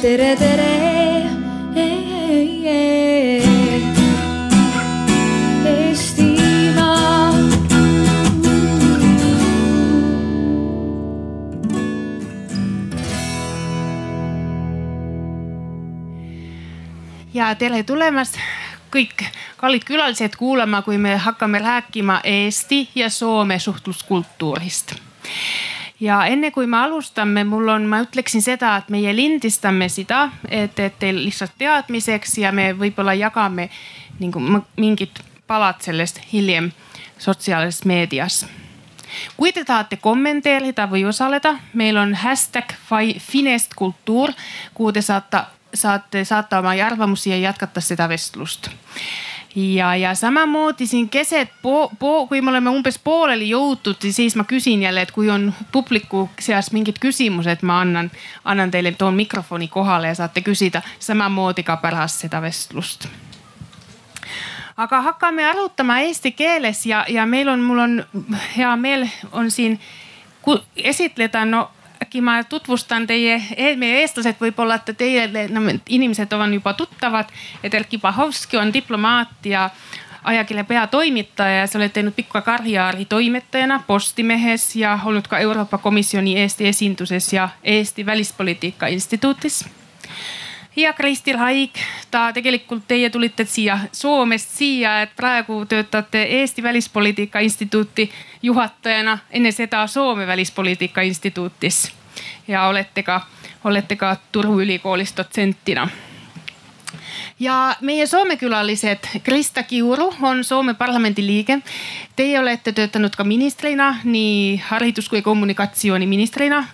tere, tere. Ja tere tulemast kõik kallid külalised kuulama, kui me hakkame rääkima Eesti ja Soome suhtluskultuurist. Ja enne kui me alustame, mul on, ma ütleksin seda, et meie lindistame seda, et, et teil lihtsalt teadmiseks ja me võib-olla jagame nagu m- mingid palad sellest hiljem sotsiaalses meedias kui te tahate kommenteerida või osaleda, meil on hashtag Fi- Finest kultuur, kuhu te saate, saate saata oma arvamusi ja jätkata seda vestlust. Ja, ja samamoodi siin keset po, po, kui me oleme umbes pooleli jõutud, siis ma küsin jälle, et kui on publiku seas mingid küsimused, ma annan, annan teile, toon mikrofoni kohale ja saate küsida samamoodi ka pärast seda vestlust. Aga hakkame arutama eesti keeles ja, ja meil on, mul on hea meel, on siin ku- esitleda, no äkki ma tutvustan teie, meie eestlased võib-olla, et teie no, inimesed on juba tuttavad. et Erkki Bahovski on diplomaat ja ajakirja peatoimetaja ja sa oled teinud pikka karjääri toimetajana Postimehes ja olnud ka Euroopa Komisjoni Eesti esinduses ja Eesti Välispoliitika Instituutis ja Kristi Haig, ta tegelikult, teie tulite siia Soomest siia, et praegu töötate Eesti Välispoliitika Instituuti juhatajana, enne seda Soome Välispoliitika Instituutis. Ja olete ka, olete ka Turu ülikoolis dotsentina ja meie Soome külalised, Krista Kiuru on Soome parlamendi liige. Teie olete töötanud ka ministrina, nii haridus kui kommunikatsiooniministrina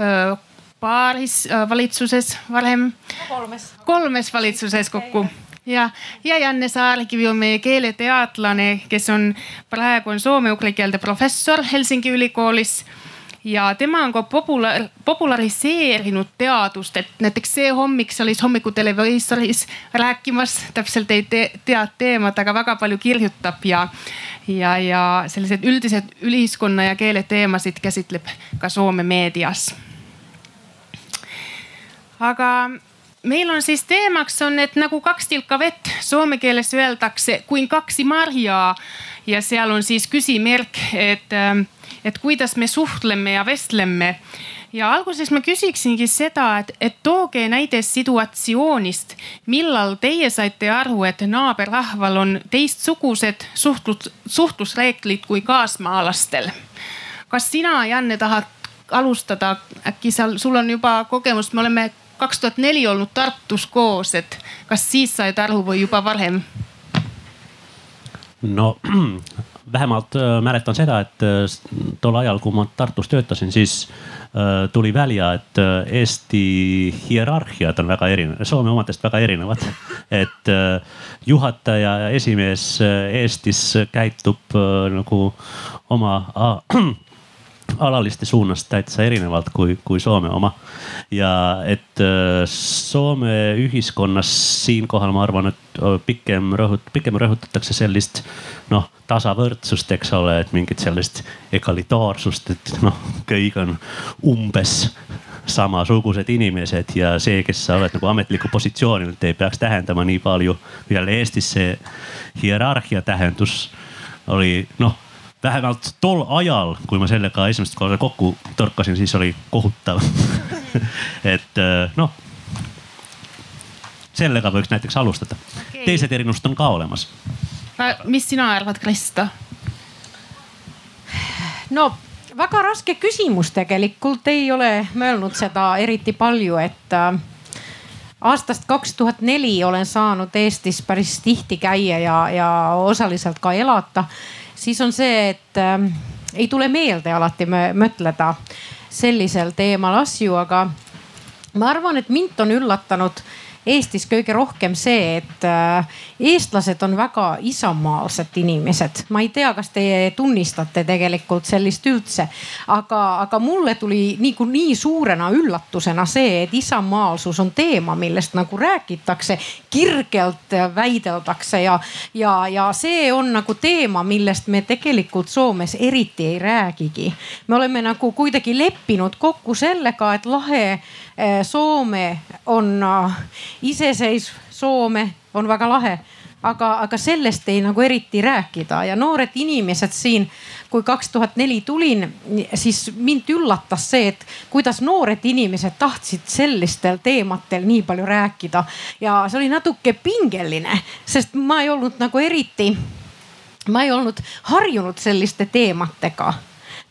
öö, paaris öö, valitsuses varem. kolmes. kolmes valitsuses kokku ja, ja Janne Saarkivi on meie keeleteadlane, kes on praegu on soome-ugri keelde professor Helsingi ülikoolis ja tema on ka populaar, populariseerinud teadust, et näiteks see hommik sa olid hommikuteleviisoris rääkimas, täpselt ei te, tea teemat, aga väga palju kirjutab ja, ja, ja sellised üldised ühiskonna ja keele teemasid käsitleb ka Soome meedias. aga meil on siis teemaks on, et nagu kaks tilka vett, soome keeles öeldakse kuin kaksi marjaa ja seal on siis küsimärk, et, ähm, et kuidas me suhtleme ja vestleme. ja alguses ma küsiksingi seda, et, et tooge näide situatsioonist, millal teie saite aru, et naaberrahval on teistsugused suhtlus, suhtlusreeglid kui kaasmaalastel. kas sina, Janne, tahad alustada, äkki seal, sul on juba kogemus, me oleme kaks tuhat neli olnud Tartus koos, et kas siis said aru või juba varem? no vähemalt äh, mäletan seda, et äh, tol ajal, kui ma Tartus töötasin, siis äh, tuli välja, et Eesti hierarhiad on väga erinevad, Soome omadest väga erinevad. et juhataja ja esimees Eestis käitub nagu oma äh, alaliste suunast täitsa erinevalt kui, kui Soome oma. ja et äh, Soome ühiskonnas siinkohal ma arvan, et äh, pikem rõhut-, pikem rõhutatakse sellist noh, tasavõrdsust, eks ole, et mingit sellist egalitaarsust, et noh, kõik on umbes samasugused inimesed ja see, kes sa oled nagu ametlikul positsioonil, ei peaks tähendama nii palju. jälle Eestis see hierarhia tähendus oli noh vähemalt tol ajal, kui ma sellega esimest korda kokku torkasin, siis oli kohutav et äh, noh, sellega võiks näiteks alustada okay.. teised erinevused on ka olemas. mis sina arvad, Krista? no väga raske küsimus tegelikult, ei ole mõelnud seda eriti palju, et äh, aastast kaks tuhat neli olen saanud Eestis päris tihti käia ja, ja osaliselt ka elada. Siis on see, et äh, ei tule meelde alati mõ- mõtleda sellisel teemal asju, aga ma arvan, et mind on üllatanud Eestis kõige rohkem see, et äh, eestlased on väga isamaalsed inimesed. ma ei tea, kas teie tunnistate tegelikult sellist üldse, aga, aga mulle tuli nagu nii suurena üllatusena see, et isamaalsus on teema, millest nagu räägitakse, kirgelt väideldakse ja, ja, ja see on nagu teema, millest me tegelikult Soomes eriti ei räägigi. me oleme nagu kuidagi leppinud kokku sellega, et lahe Soome on äh, iseseisv Soome on väga lahe aga, aga sellest ei nagu eriti rääkida. Ja noored inimesed siin, kui kaks tuhat neli tulin, siis mind üllatas see, et kuidas noored inimesed tahtsid sellistel teemadel nii palju rääkida. Ja see oli natuke pingeline, sest ma ei olnud nagu eriti, ma ei olnud harjunud selliste teemadega.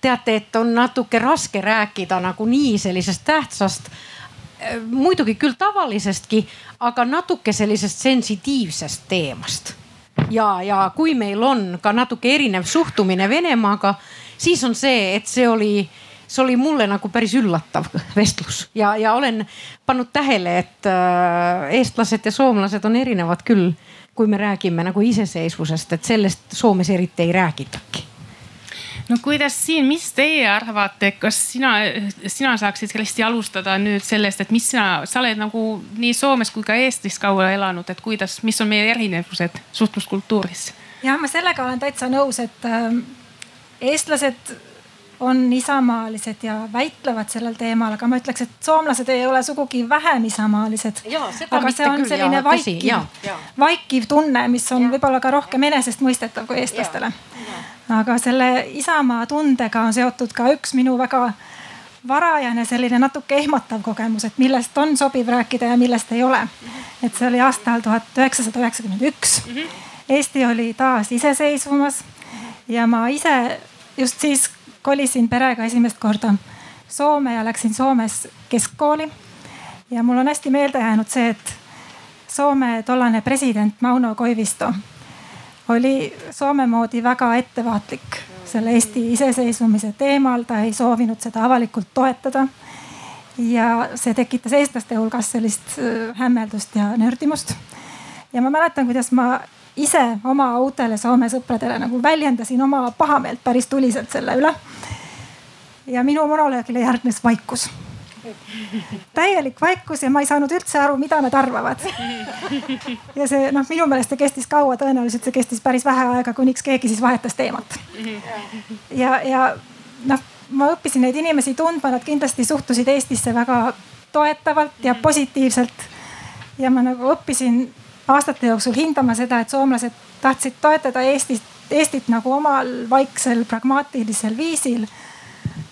Teate, et on natuke raske rääkida nagu nii sellisest tähtsast muidugi küll tavalisestki, aga natuke sellisest sensitiivsest teemast. ja, ja kui meil on ka natuke erinev suhtumine Venemaaga, siis on see, et see oli, see oli mulle nagu päris üllatav vestlus ja, ja olen pannud tähele, et äh, eestlased ja soomlased on erinevad küll, kui me räägime nagu iseseisvusest, et sellest Soomes eriti ei räägitagi no kuidas siin, mis teie arvate, kas sina, sina saaksid hästi alustada nüüd sellest, et mis sina, sa oled nagu nii Soomes kui ka Eestis kaua elanud, et kuidas, mis on meie erinevused suhtluskultuuris? jah, ma sellega olen täitsa nõus, et äh, eestlased on isamaalised ja väitlevad sellel teemal, aga ma ütleks, et soomlased ei ole sugugi vähem isamaalised. aga see on selline jah, vaikiv, vaikiv tunne, mis on võib-olla ka rohkem enesestmõistetav kui eestlastele aga selle Isamaa tundega on seotud ka üks minu väga varajane selline natuke ehmatav kogemus, et millest on sobiv rääkida ja millest ei ole. et see oli aastal tuhat üheksasada üheksakümmend üks. Eesti oli taas iseseisvumas ja ma ise just siis kolisin perega esimest korda Soome ja läksin Soomes keskkooli. ja mul on hästi meelde jäänud see, et Soome tollane president Mauno Koivisto oli Soome moodi väga ettevaatlik selle Eesti iseseisvumise teemal, ta ei soovinud seda avalikult toetada. ja see tekitas eestlaste hulgas sellist äh, hämmeldust ja nördimust. ja ma mäletan, kuidas ma ise oma uutele Soome sõpradele nagu väljendasin oma pahameelt päris tuliselt selle üle. ja minu monoloogile järgnes vaikus täielik vaikus ja ma ei saanud üldse aru, mida nad arvavad. ja see noh, minu meelest see kestis kaua, tõenäoliselt see kestis päris vähe aega, kuniks keegi siis vahetas teemat. ja, ja noh, ma õppisin neid inimesi tundma, nad kindlasti suhtusid Eestisse väga toetavalt ja positiivselt. ja ma nagu õppisin aastate jooksul hindama seda, et soomlased tahtsid toetada Eestit, Eestit nagu omal vaiksel pragmaatilisel viisil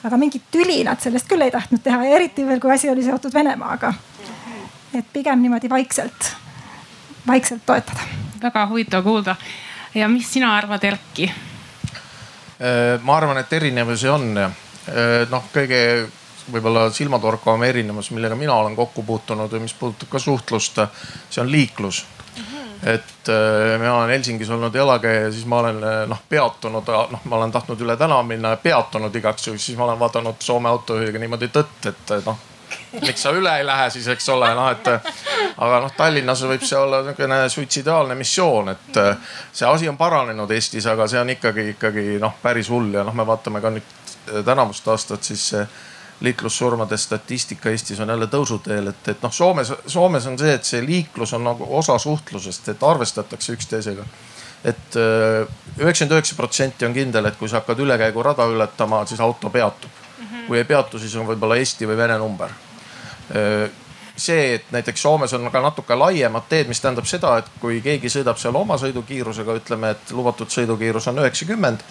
aga mingit tüli nad sellest küll ei tahtnud teha ja eriti veel, kui asi oli seotud Venemaaga. et pigem niimoodi vaikselt, vaikselt toetada. väga huvitav kuulda. ja mis sina arvad, Erki? Äh, ma arvan, et erinevusi on ja äh, noh, kõige võib-olla silmatorkavam erinevus, millega mina olen kokku puutunud ja mis puudutab ka suhtlust, see on liiklus et äh, mina olen Helsingis olnud jalakäija ja siis ma olen äh, noh peatunud, noh, ma olen tahtnud üle tänava minna ja peatunud igaks juhuks, siis ma olen vaadanud Soome autojuhiga niimoodi tõtt, et noh miks sa üle ei lähe siis, eks ole, noh, et aga noh, Tallinnas võib see olla niisugune suitsidaalne missioon, et see asi on paranenud Eestis, aga see on ikkagi, ikkagi noh, päris hull ja noh, me vaatame ka nüüd tänavust aastat, siis see liiklussurmade statistika Eestis on jälle tõusuteel, et, et noh, Soomes, Soomes on see, et see liiklus on nagu osa suhtlusest, et arvestatakse üksteisega. et äh, üheksakümmend üheksa protsenti on kindel, et kui sa hakkad ülekäigurada ületama, siis auto peatub. kui ei peatu, siis on võib-olla Eesti või Vene number. Äh, see, et näiteks Soomes on ka natuke laiemad teed, mis tähendab seda, et kui keegi sõidab seal oma sõidukiirusega, ütleme, et lubatud sõidukiirus on üheksakümmend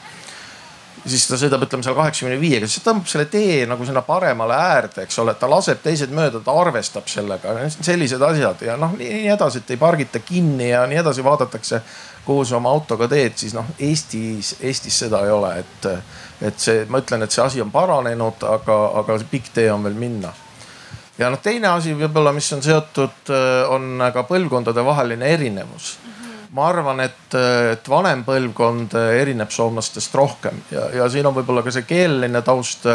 siis ta sõidab, ütleme seal kaheksakümne viiega, siis ta tõmbab selle tee nagu sinna paremale äärde, eks ole, ta laseb teised mööda, ta arvestab sellega, sellised asjad. Ja noh, nii edasi, et ei pargita kinni ja nii edasi, vaadatakse, kuhu sa oma autoga teed, siis noh, Eestis, Eestis seda ei ole, et, et see, ma ütlen, et see asi on paranenud, aga, aga see pikk tee on veel minna. Ja noh, teine asi võib-olla, mis on seotud, on ka põlvkondade vaheline erinevus ma arvan, et, et vanem põlvkond erineb soomlastest rohkem ja, ja siin on võib-olla ka see keeleline taust.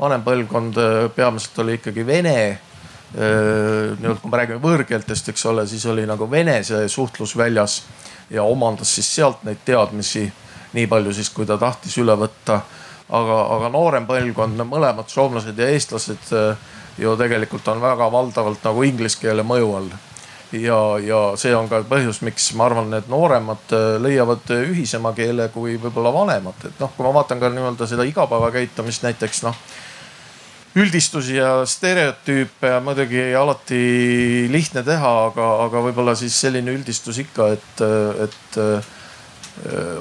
vanem põlvkond peamiselt oli ikkagi vene nii-öelda kui me räägime võõrkeeltest, eks ole, siis oli nagu vene see suhtlus väljas ja omandas siis sealt neid teadmisi nii palju siis, kui ta tahtis üle võtta. aga, aga noorem põlvkond, mõlemad soomlased ja eestlased ju tegelikult on väga valdavalt nagu inglise keele mõju all ja, ja see on ka põhjus, miks ma arvan, need nooremad leiavad ühisema keele kui võib-olla vanemad, et noh, kui ma vaatan ka nii-öelda seda igapäevakäitumist näiteks noh üldistusi ja stereotüüpe ja muidugi alati lihtne teha, aga, aga võib-olla siis selline üldistus ikka, et, et äh,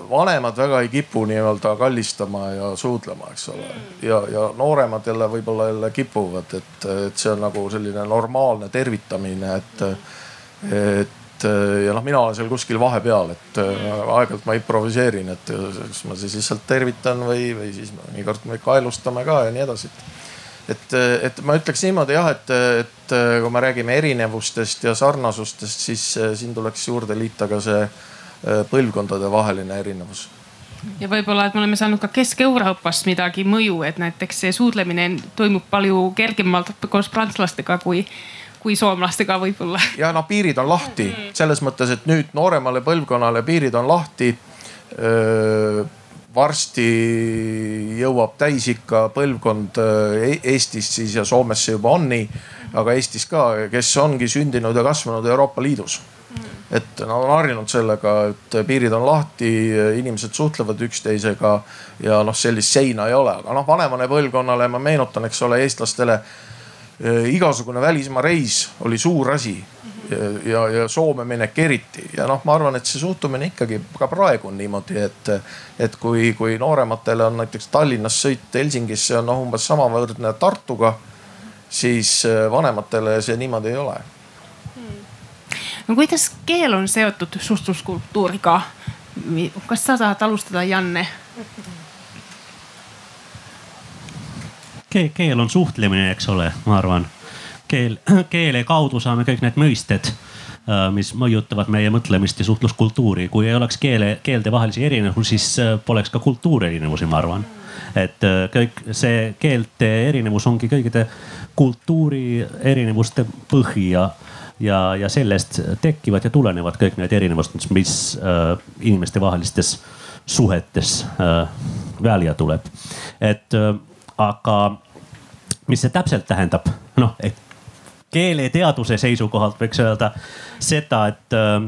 vanemad väga ei kipu nii-öelda kallistama ja suudlema, eks ole. ja, ja nooremad jälle võib-olla jälle kipuvad, et, et see on nagu selline normaalne tervitamine, et, et ja noh, mina olen seal kuskil vahepeal, et aeg-ajalt ma improviseerin, et kas ma siis lihtsalt tervitan või, või siis mõnikord me kaelustame ka ja nii edasi. Et, et ma ütleks niimoodi jah, et, et kui me räägime erinevustest ja sarnasustest, siis siin tuleks juurde liita ka see eh, põlvkondade vaheline erinevus. Ja võib-olla, et me oleme saanud ka Kesk-Euroopast midagi mõju, et näiteks see suudlemine toimub palju kergemalt koos prantslastega kui, kui soomlastega võib-olla. ja noh, piirid on lahti selles mõttes, et nüüd nooremale põlvkonnale piirid on lahti varsti jõuab täisikka põlvkond äh, e-, Eestis siis ja Soomes see juba on nii, aga Eestis ka, kes ongi sündinud ja kasvanud Euroopa Liidus. et nad on harjunud sellega, et piirid on lahti, inimesed suhtlevad üksteisega ja noh, sellist seina ei ole, aga noh, vanemale põlvkonnale ma meenutan, eks ole, eestlastele igasugune välismaa reis oli suur asi ja, ja Soome minek eriti ja noh, ma arvan, et see suhtumine ikkagi ka praegu on niimoodi, et, et kui, kui noorematele on näiteks Tallinnast sõit Helsingisse on noh umbes samavõrdne Tartuga, siis äh, vanematele see niimoodi ei ole no kuidas keel on seotud suhtluskultuuriga? kas sa tahad alustada, Janne? Keel on suhtlemine, eks ole, ma arvan keel, keele kaudu saame kõik need mõisted äh, mis mõjutavad meie mõtlemist ja suhtluskultuuri. kui ei oleks keele, keeltevahelisi erinevusi, siis äh, poleks ka kultuurierinevusi, ma arvan. et äh, kõik see keelte erinevus ongi kõikide kultuuri erinevuste põhi ja, ja, ja sellest tekivad ja tulenevad kõik need erinevused, mis äh, inimestevahelistes suhetes äh, välja tuleb. et äh, aga mis see täpselt tähendab, noh, et keeleteaduse seisukohalt võiks öelda seda, et äh,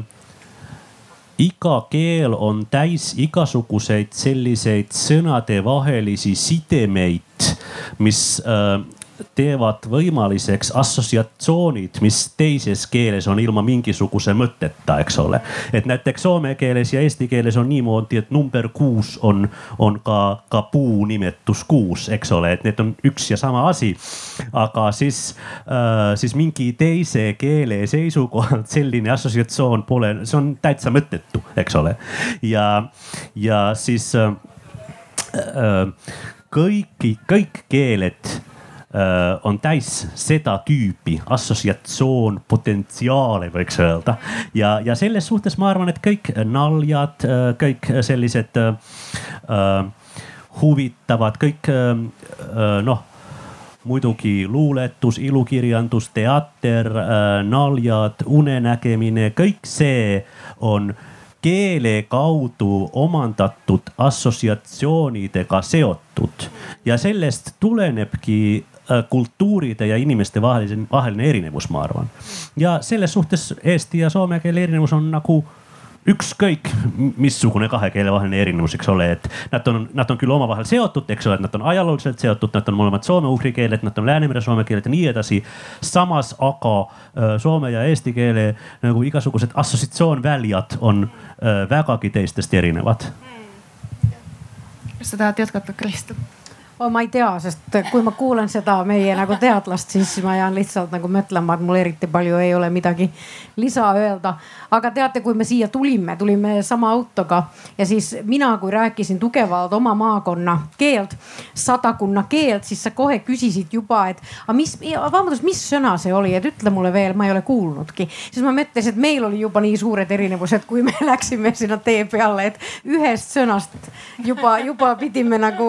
iga keel on täis igasuguseid selliseid sõnadevahelisi sidemeid, mis äh, teevad võimaliseks assotsiatsioonid, mis teises keeles on ilma mingisuguse mõtteta, eks ole. et näiteks soome keeles ja eesti keeles on niimoodi, et number kuus on, on ka, ka puu nimetus kuus, eks ole, et need on üks ja sama asi. aga siis äh,, siis mingi teise keele seisukohalt selline assotsiatsioon pole, see on täitsa mõttetu, eks ole. ja, ja siis äh, äh, kõiki, kõik keeled Äh, on täis seda tüüpi assotsiatsioon, potentsiaale võiks öelda. ja, ja selles suhtes ma arvan, et kõik naljad, äh, kõik sellised äh, huvitavad, kõik äh, noh muidugi luuletus, ilukirjandus, teater, naljad, unenägemine, kõik see on keele kaudu omandatud assotsiatsioonidega seotud ja sellest tulenebki Äh, kultuuride ja inimeste vaheline, vaheline erinevus, ma arvan. ja selles suhtes eesti ja soome keele erinevus on nagu ükskõik missugune kahe keele vaheline erinevus, eks ole, et nad on, nad on küll omavahel seotud, eks ole, et nad on ajalooliselt seotud, nad on mõlemad soome-ugri keeled, nad on Läänemere soome keeled ja nii edasi. samas aga äh, soome ja eesti keele nagu igasugused assotsiatsioonväljad on äh, vägagi teistest erinevad. kas sa tahad jätkata, Kristo? Oh,? ma ei tea, sest kui ma kuulan seda meie nagu teadlast, siis ma jään lihtsalt nagu mõtlema, et mul eriti palju ei ole midagi lisa öelda. aga teate, kui me siia tulime, tulime sama autoga ja siis mina, kui rääkisin tugevalt oma maakonna keelt, sadakunna keelt, siis sa kohe küsisid juba, et aga mis, vabandust, mis sõna see oli, et ütle mulle veel, ma ei ole kuulnudki. siis ma mõtlesin, et meil oli juba nii suured erinevused, kui me läksime sinna tee peale, et ühest sõnast juba, juba pidime nagu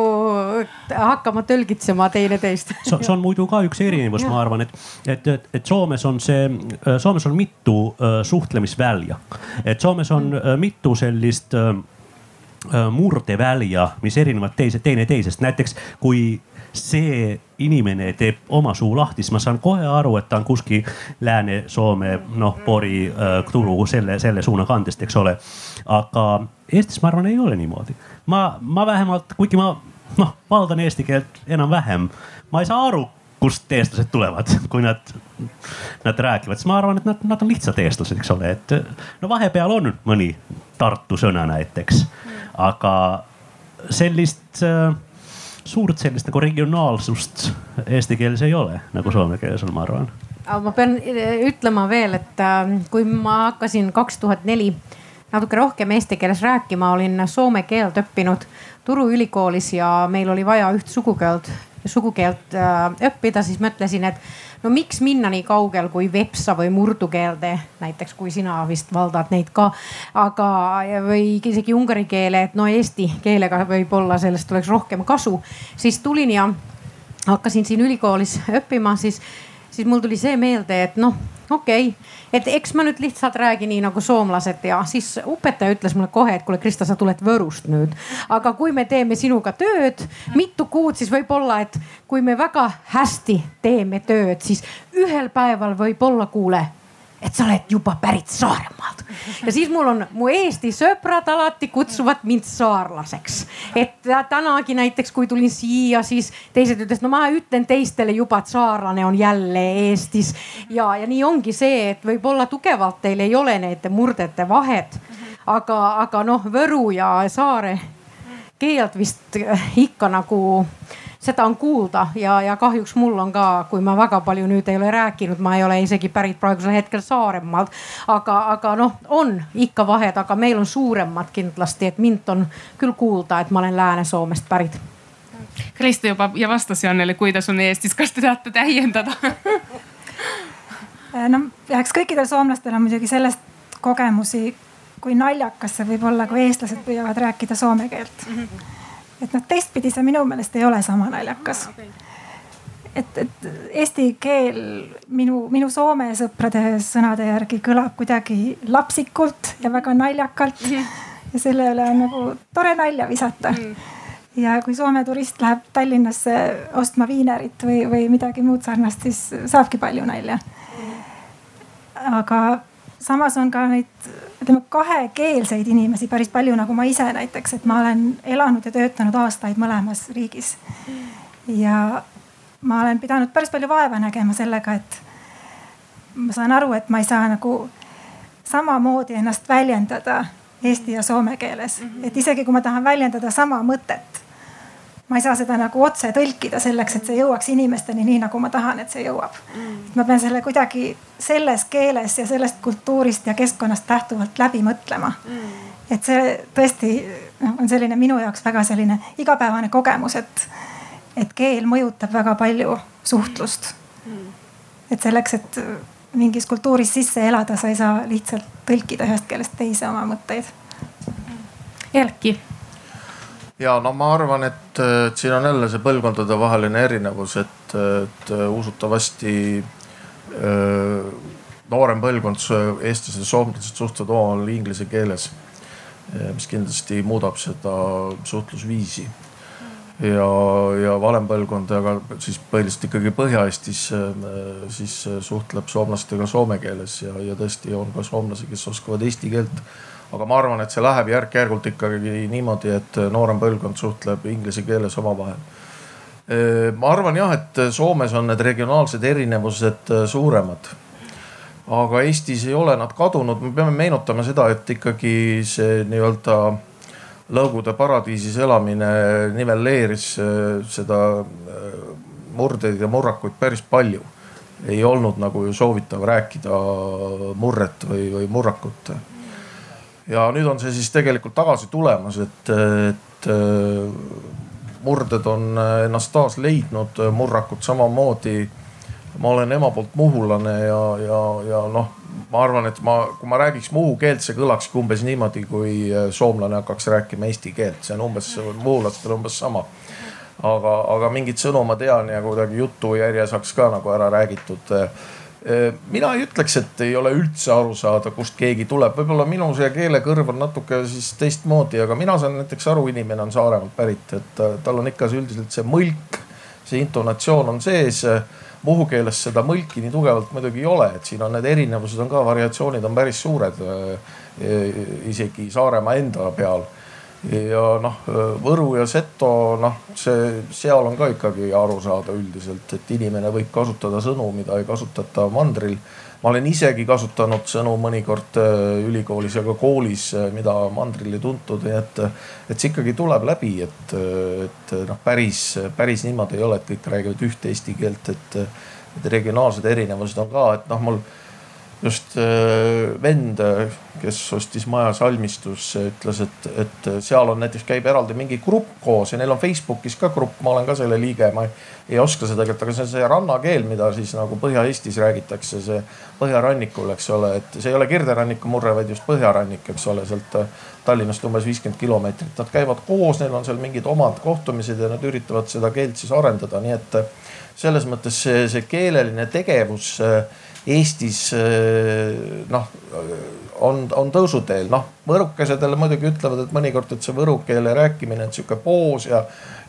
hakkama tõlgitsema teineteist see on muidu ka üks erinevus, ma arvan, et, et, et, et Soomes on see, Soomes on mitu uh, suhtlemisvälja. et Soomes on uh, mitu sellist uh, murdevälja, mis erinevad teise, teineteisest, näiteks kui see inimene teeb oma suu lahti, siis ma saan kohe aru, et ta on kuskil Lääne-Soome, noh, Pori äh, turu selle, selle suuna kandest, eks ole. aga Eestis ma arvan, ei ole niimoodi. ma, ma vähemalt, kuigi ma noh, valdan eesti keelt enam-vähem, ma ei saa aru kust eestlased tulevad, kui nad, nad räägivad, siis ma arvan, et nad, nad on lihtsalt eestlased, eks ole, et no vahepeal on mõni Tartu sõna näiteks, aga sellist äh, suurt sellist nagu regionaalsust eesti keeles ei ole, nagu soome keeles on, ma arvan. ma pean eh, ütlema veel, et äh, kui ma hakkasin kaks tuhat neli natuke rohkem eesti keeles rääkima, olin soome keelt õppinud Turu ülikoolis ja meil oli vaja üht sugukeelt, sugukeelt äh, õppida, siis mõtlesin, et no miks minna nii kaugel kui vepsa või murdukeelde, näiteks kui sina vist valdad neid ka. aga, või isegi ungari keele, et no eesti keelega võib-olla sellest oleks rohkem kasu. siis tulin ja hakkasin siin ülikoolis õppima, siis, siis mul tuli see meelde, et noh okei okay., et eks ma nüüd lihtsalt räägin nii nagu soomlased ja siis õpetaja ütles mulle kohe, et kuule, Krista, sa tuled Võrust nüüd. aga kui me teeme sinuga tööd mitu kuud, siis võib-olla, et kui me väga hästi teeme tööd, siis ühel päeval võib-olla kuule et sa oled juba pärit Saaremaalt. ja siis mul on, mu Eesti sõbrad alati kutsuvad mind saarlaseks. et tänagi näiteks, kui tulin siia, siis teised ütlesid, no ma ütlen teistele juba, et saarlane on jälle Eestis. ja, ja nii ongi see, et võib-olla tugevalt teil ei ole need murdete vahet. aga, aga noh, Võru ja Saare keelt vist ikka nagu seda on kuulda ja, ja kahjuks mul on ka, kui ma väga palju nüüd ei ole rääkinud, ma ei ole isegi pärit praegusel hetkel Saaremaalt. aga, aga noh, on ikka vahed, aga meil on suuremad kindlasti, et mind on küll kuulda, et ma olen Lääne-Soomest pärit. Kristo juba ja vastas Jannele, kuidas on Eestis, kas te tahate täiendada no eks kõikidel soomlastel on muidugi sellest kogemusi, kui naljakas see võib olla, kui eestlased püüavad rääkida soome keelt mm. -hmm et noh, teistpidi see minu meelest ei ole sama naljakas et, et eesti keel minu, minu soome sõprade sõnade järgi kõlab kuidagi lapsikult ja väga naljakalt mm. -hmm. ja selle üle on nagu tore nalja visata mm. ja kui Soome turist läheb Tallinnasse ostma viinerit või, või midagi muud sarnast, siis saabki palju nalja. aga samas on ka neid ütleme kahekeelseid inimesi päris palju, nagu ma ise näiteks, et ma olen elanud ja töötanud aastaid mõlemas riigis. ja ma olen pidanud päris palju vaeva nägema sellega, et ma saan aru, et ma ei saa nagu samamoodi ennast väljendada eesti ja soome keeles, et isegi kui ma tahan väljendada sama mõtet ma ei saa seda nagu otse tõlkida selleks, et see jõuaks inimesteni nii, nagu ma tahan, et see jõuab. Mm.. ma pean selle kuidagi selles keeles ja sellest kultuurist ja keskkonnast lähtuvalt läbi mõtlema. Mm.. et see tõesti noh, on selline minu jaoks väga selline igapäevane kogemus, et, et keel mõjutab väga palju suhtlust. Mm.. et selleks, et mingis kultuuris sisse elada, sa ei saa lihtsalt tõlkida ühest keelest teise oma mõtteid. Erki ja no ma arvan, et, et siin on jälle see põlvkondadevaheline erinevus, et, et usutavasti öö, noorem põlvkond, eestlased ja soomlased suhtlevad omavahel inglise keeles. mis kindlasti muudab seda suhtlusviisi. ja, ja vanem põlvkond, aga siis põhiliselt ikkagi Põhja-Eestis siis suhtleb soomlastega soome keeles ja, ja tõesti on ka soomlasi, kes oskavad eesti keelt aga ma arvan, et see läheb järk-järgult ikkagi niimoodi, et noorem põlvkond suhtleb inglise keeles omavahel. ma arvan jah, et Soomes on need regionaalsed erinevused suuremad. aga Eestis ei ole nad kadunud, me peame meenutama seda, et ikkagi see nii-öelda Lõugude paradiisis elamine nivelleeris seda murdeid ja murrakuid päris palju. ei olnud nagu soovitav rääkida murret või, või murrakut ja nüüd on see siis tegelikult tagasi tulemas, et, et murded on ennast taas leidnud, murrakud samamoodi. ma olen ema poolt muhulane ja, ja, ja noh, ma arvan, et ma, kui ma räägiks muhu keelt, see kõlakski umbes niimoodi, kui soomlane hakkaks rääkima eesti keelt, see on umbes muhulastel umbes sama aga, aga mingit sõnu ma tean ja kuidagi jutujärje saaks ka nagu ära räägitud mina ei ütleks, et ei ole üldse aru saada, kust keegi tuleb, võib-olla minu see keelekõrv on natuke siis teistmoodi, aga mina saan näiteks aru, inimene on Saaremaalt pärit, et tal on ikka see üldiselt see mõlk, see intonatsioon on sees. Muhu keeles seda mõlki nii tugevalt muidugi ei ole, et siin on need erinevused on ka, variatsioonid on päris suured. isegi Saaremaa enda peal ja noh, Võru ja Seto, noh, see, seal on ka ikkagi aru saada üldiselt, et inimene võib kasutada sõnu, mida ei kasutata mandril. ma olen isegi kasutanud sõnu mõnikord äh, ülikoolis ja ka koolis, äh, mida mandril ei tuntud, nii et, et see ikkagi tuleb läbi, et, et noh, päris, päris niimoodi ei ole, et kõik räägivad ühte eesti keelt, et, et regionaalsed erinevused on ka, et noh, mul just äh, vend, kes ostis maja salmistusse, ütles, et, et seal on näiteks käib eraldi mingi grupp koos ja neil on Facebookis ka grupp, ma olen ka selle liige, ma ei, oska seda keelt, aga see on see rannakeel, mida siis nagu Põhja-Eestis räägitakse, see põhjarannikul, eks ole, et see ei ole Kirderanniku murre, vaid just põhjarannik, eks ole, sealt Tallinnast umbes viiskümmend kilomeetrit. Nad käivad koos, neil on seal mingid omad kohtumised ja nad üritavad seda keelt siis arendada, nii et selles mõttes see, see keeleline tegevus Eestis eh, noh on, on tõusuteel, noh võrukesedele muidugi ütlevad, et mõnikord, et see võru keele rääkimine on sihuke poos ja,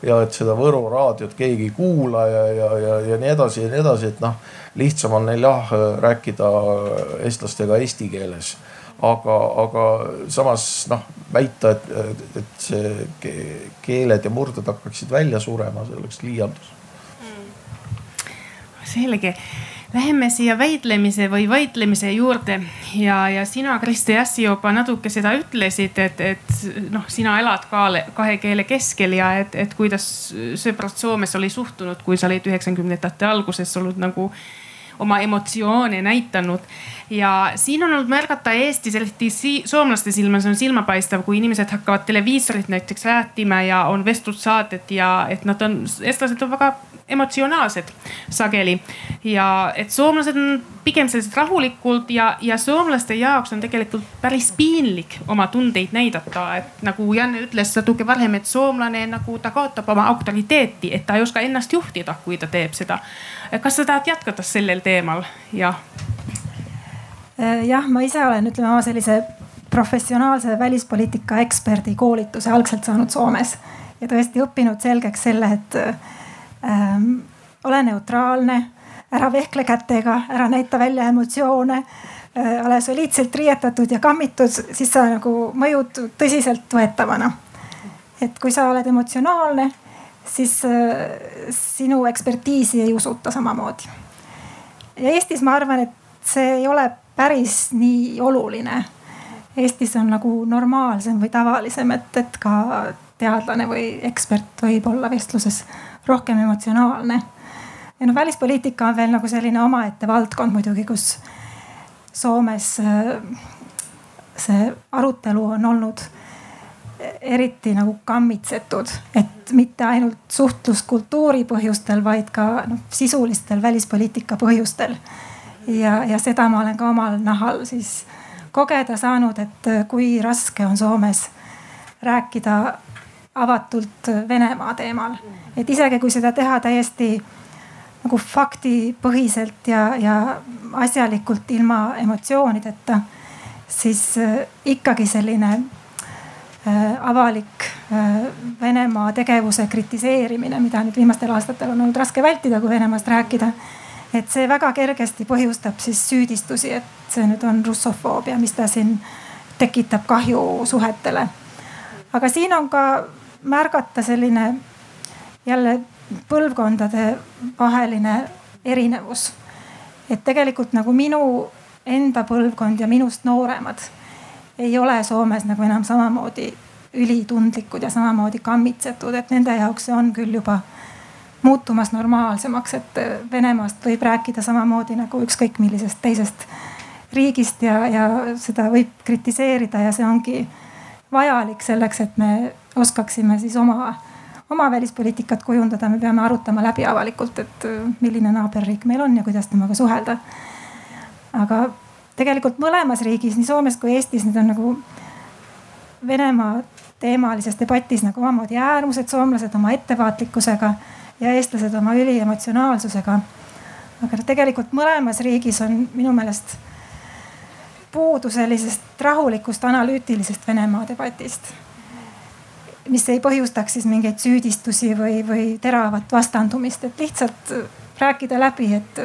ja et seda Võru raadiot keegi ei kuula ja, ja, ja, ja nii edasi ja nii edasi, et noh, lihtsam on neil jah rääkida eestlastega eesti keeles. Aga, aga samas noh, väita, et, et see keeled ja murded hakkaksid välja surema, see oleks liialdus. Mm.. selge Läheme siia väitlemise või vaidlemise juurde ja, ja sina, Kristi Ässi juba natuke seda ütlesid, et, et noh, sina elad ka kahe keele keskel ja et, et kuidas sõbrad Soomes oli suhtunud, kui sa olid üheksakümnendate alguses olnud nagu oma emotsioone näitanud. Ja siin on olnud märgata Eestis, eriti soomlaste silmas on silmapaistev, kui inimesed hakkavad televiisorit näiteks rääkima ja on vestlussaated ja et nad on, eestlased on väga emotsionaalsed sageli. ja et soomlased on pigem sellised rahulikult ja, ja soomlaste jaoks on tegelikult päris piinlik oma tundeid näidata, et nagu Janne ütles natuke varem, et soomlane nagu ta kaotab oma autoriteeti, et ta ei oska ennast juhtida, kui ta teeb seda. kas sa tahad jätkata sellel teemal? jah. Äh, jah, ma ise olen, ütleme oma sellise professionaalse välispoliitika eksperdi koolituse algselt saanud Soomes ja tõesti õppinud selgeks selle, et ähm, ole neutraalne, ära vehkle kätega, ära näita välja emotsioone äh,. ole soliidselt riietatud ja kammitud, siis sa nagu mõjud tõsiseltvõetavana. et kui sa oled emotsionaalne, siis äh, sinu ekspertiisi ei usuta samamoodi. ja Eestis ma arvan, et see ei ole päris nii oluline. Eestis on nagu normaalsem või tavalisem, et, et ka teadlane või ekspert võib olla vestluses rohkem emotsionaalne. ja noh, välispoliitika on veel nagu selline omaette valdkond muidugi, kus Soomes äh, see arutelu on olnud eriti nagu kammitsetud, et mitte ainult suhtluskultuuri põhjustel, vaid ka noh, sisulistel välispoliitika põhjustel. Ja, ja seda ma olen ka omal nahal siis kogeda saanud, et kui raske on Soomes rääkida avatult Venemaa teemal. et isegi kui seda teha täiesti nagu faktipõhiselt ja, ja asjalikult ilma emotsioonideta, siis äh, ikkagi selline äh, avalik äh, Venemaa tegevuse kritiseerimine, mida nüüd viimastel aastatel on olnud raske vältida, kui Venemaast rääkida. Et see väga kergesti põhjustab siis süüdistusi, et see nüüd on russofoobia, mis ta siin tekitab kahju suhetele. aga siin on ka märgata selline jälle põlvkondade vaheline erinevus. et tegelikult nagu minu enda põlvkond ja minust nooremad ei ole Soomes nagu enam samamoodi ülitundlikud ja samamoodi kammitsetud, et nende jaoks see on küll juba muutumas normaalsemaks, et Venemaast võib rääkida samamoodi nagu ükskõik millisest teisest riigist ja, ja seda võib kritiseerida ja see ongi vajalik selleks, et me oskaksime siis oma, oma välispoliitikat kujundada, me peame arutama läbi avalikult, et milline naaberriik meil on ja kuidas temaga suhelda. aga tegelikult mõlemas riigis, nii Soomes kui Eestis, need on nagu Venemaa teemalises debatis nagu omamoodi äärmused, soomlased oma ettevaatlikkusega ja eestlased oma üliemotsionaalsusega. aga tegelikult mõlemas riigis on minu meelest puudu sellisest rahulikust analüütilisest Venemaa debatist. mis ei põhjustaks siis mingeid süüdistusi või, või teravat vastandumist, et lihtsalt rääkida läbi, et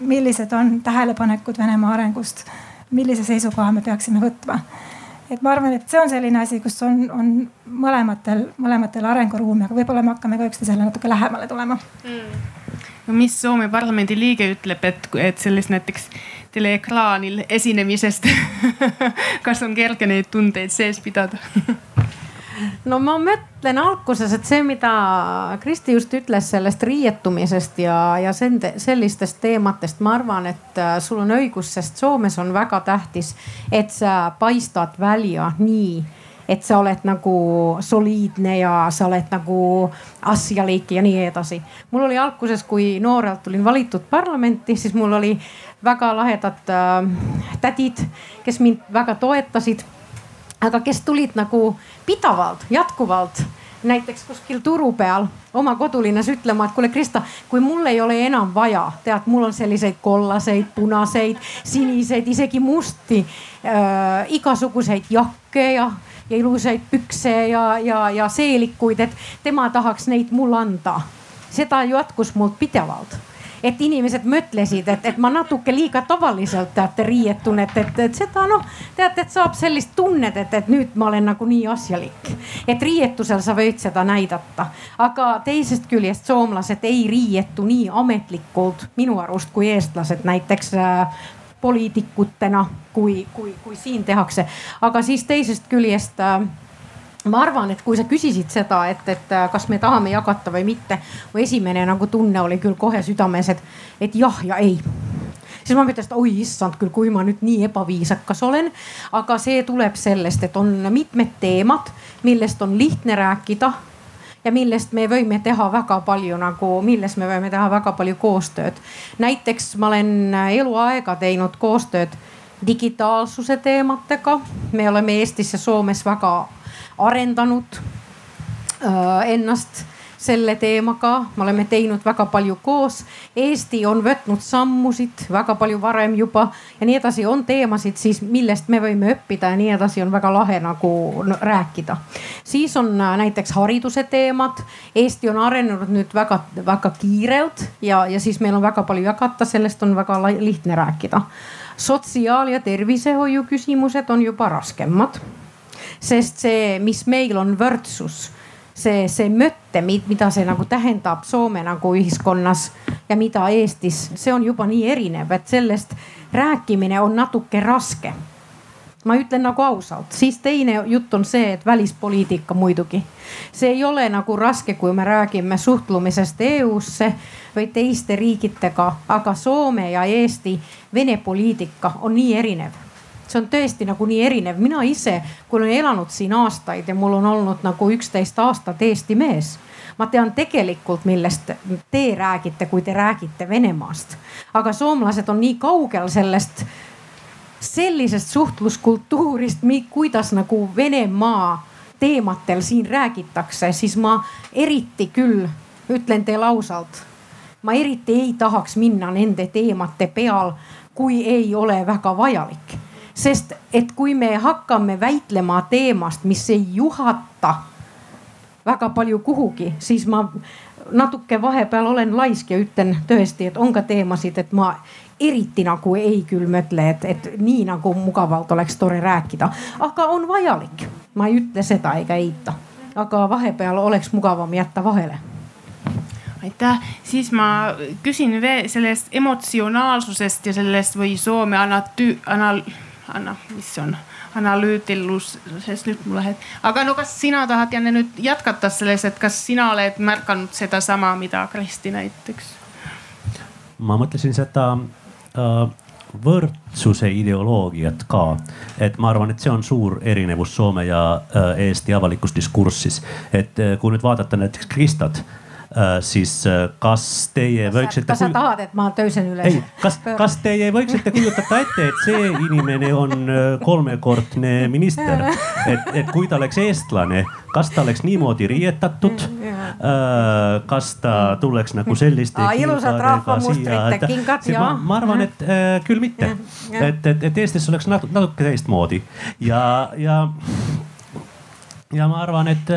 millised on tähelepanekud Venemaa arengust, millise seisukoha me peaksime võtma et ma arvan, et see on selline asi, kus on, on mõlematel, mõlematel arenguruumi, aga võib-olla me hakkame ka üksteisele natuke lähemale tulema. Mm.. no mis Soome parlamendi liige ütleb, et, et sellest näiteks teleekraanil esinemisest kas on kerge neid tundeid sees pidada no ma mõtlen alguses, et see, mida Kristi just ütles sellest riietumisest ja, ja sende, sellistest teematest, ma arvan, et äh, sul on õigus, sest Soomes on väga tähtis, et sa paistad välja nii et sa oled nagu soliidne ja sa oled nagu asjalik ja nii edasi. mul oli alguses, kui noorelt olin valitud parlamenti, siis mul oli väga lahedad äh, tädid, kes mind väga toetasid aga kes tulid nagu pidavalt, jätkuvalt näiteks kuskil turu peal oma kodulinnas ütlema, et kuule, Krista, kui mul ei ole enam vaja, tead, mul on selliseid kollaseid, punaseid, siniseid, isegi musti äh,, igasuguseid jakke ja, ja ilusaid pükse ja, ja, ja seelikuid, et tema tahaks neid mulle anda. seda jätkus mult pidevalt et inimesed mõtlesid, et, et ma natuke liiga tavaliselt teate riietun, et, et, et seda noh, teate, et saab sellist tunnet, et, et nüüd ma olen nagu nii asjalik. et riietusel sa võid seda näidata, aga teisest küljest soomlased ei riietu nii ametlikult minu arust kui eestlased näiteks äh, poliitikutena, kui, kui, kui siin tehakse, aga siis teisest küljest äh, ma arvan, et kui sa küsisid seda, et, et äh, kas me tahame jagata või mitte, mu esimene nagu tunne oli küll kohe südames, et, et jah ja ei siis ma mõtlesin, et oi issand küll, kui ma nüüd nii ebaviisakas olen. aga see tuleb sellest, et on mitmed teemad, millest on lihtne rääkida ja millest me võime teha väga palju nagu, milles me võime teha väga palju koostööd. näiteks ma olen eluaega teinud koostööd digitaalsuse teematega. me oleme Eestis ja Soomes väga arendanud äh, ennast selle teemaga, me oleme teinud väga palju koos. Eesti on võtnud sammusid väga palju varem juba ja nii edasi, on teemasid siis, millest me võime õppida ja nii edasi, on väga lahe nagu no, rääkida. siis on äh, näiteks hariduse teemad. Eesti on arenenud nüüd väga-väga kiirelt ja, ja siis meil on väga palju jagata, sellest on väga lihtne rääkida. sotsiaal- ja tervishoiu küsimused on juba raskemad sest see, mis meil on võrdsus, see, see mõte, mida see nagu tähendab Soome nagu ühiskonnas ja mida Eestis, see on juba nii erinev, et sellest rääkimine on natuke raske ma ütlen nagu ausalt, siis teine jutt on see, et välispoliitika muidugi. see ei ole nagu raske, kui me räägime suhtlumisest EU-sse või teiste riikidega, aga Soome ja Eesti Vene poliitika on nii erinev see on tõesti nagu nii erinev. mina ise, kui olen elanud siin aastaid ja mul on olnud nagu üksteist aastat Eesti mees ma tean tegelikult, millest te räägite, kui te räägite Venemaast. aga soomlased on nii kaugel sellest, sellisest suhtluskultuurist, kuidas nagu Venemaa teematel siin räägitakse, siis ma eriti küll ütlen teile ausalt, ma eriti ei tahaks minna nende teemade peal, kui ei ole väga vajalik sest et kui me hakkame väitlema teemast, mis ei juhata väga palju kuhugi, siis ma natuke vahepeal olen laisk ja ütlen tõesti, et on ka teemasid, et ma eriti nagu ei küll mõtle, et, et nii nagu mugavalt oleks tore rääkida, aga on vajalik. ma ei ütle seda ega eita, aga vahepeal oleks mugavam jätta vahele. Aitäh, siis ma küsin veel sellest emotsionaalsusest ja sellest või Soome anatü-, anal-, Anna, mis on analüütiluses nüüd mul läheb. aga no kas sina tahad Janne nüüd jätkata selles, et kas sina oled märganud sedasama, mida Kristi näiteks? ma mõtlesin seda äh, võrdsuse ideoloogiat ka, et ma arvan, et see on suur erinevus Soome ja äh, Eesti avalikus diskursis. et äh, kui nüüd vaadata näiteks Kristat siis kas teie kas võiksite. kas sa tahad, et ma tõusen üles? ei, kas, kas teie võiksite kujutada ette, et see inimene on kolmekordne minister, et, et kui ta oleks eestlane, kas ta oleks niimoodi riietatud? kas ta tuleks nagu selliste. ilusad rahvamustrite kingad, jah. ma arvan, et äh, küll mitte, et, et, et Eestis oleks natuke teistmoodi ja, ja ja ma arvan, et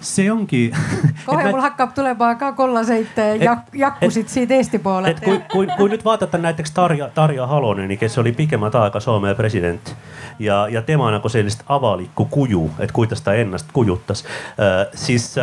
äh, see ongi kohe mul hakkab tulema ka kollaseid äh, jak jakkusid et, siit Eesti poole. et kui, kui, kui nüüd vaadata näiteks Tarja, Tarja Haloneni, kes oli pikemat aega Soome president ja, ja tema nagu sellist avalikku kuju, et kuidas ta ennast kujutas, äh, siis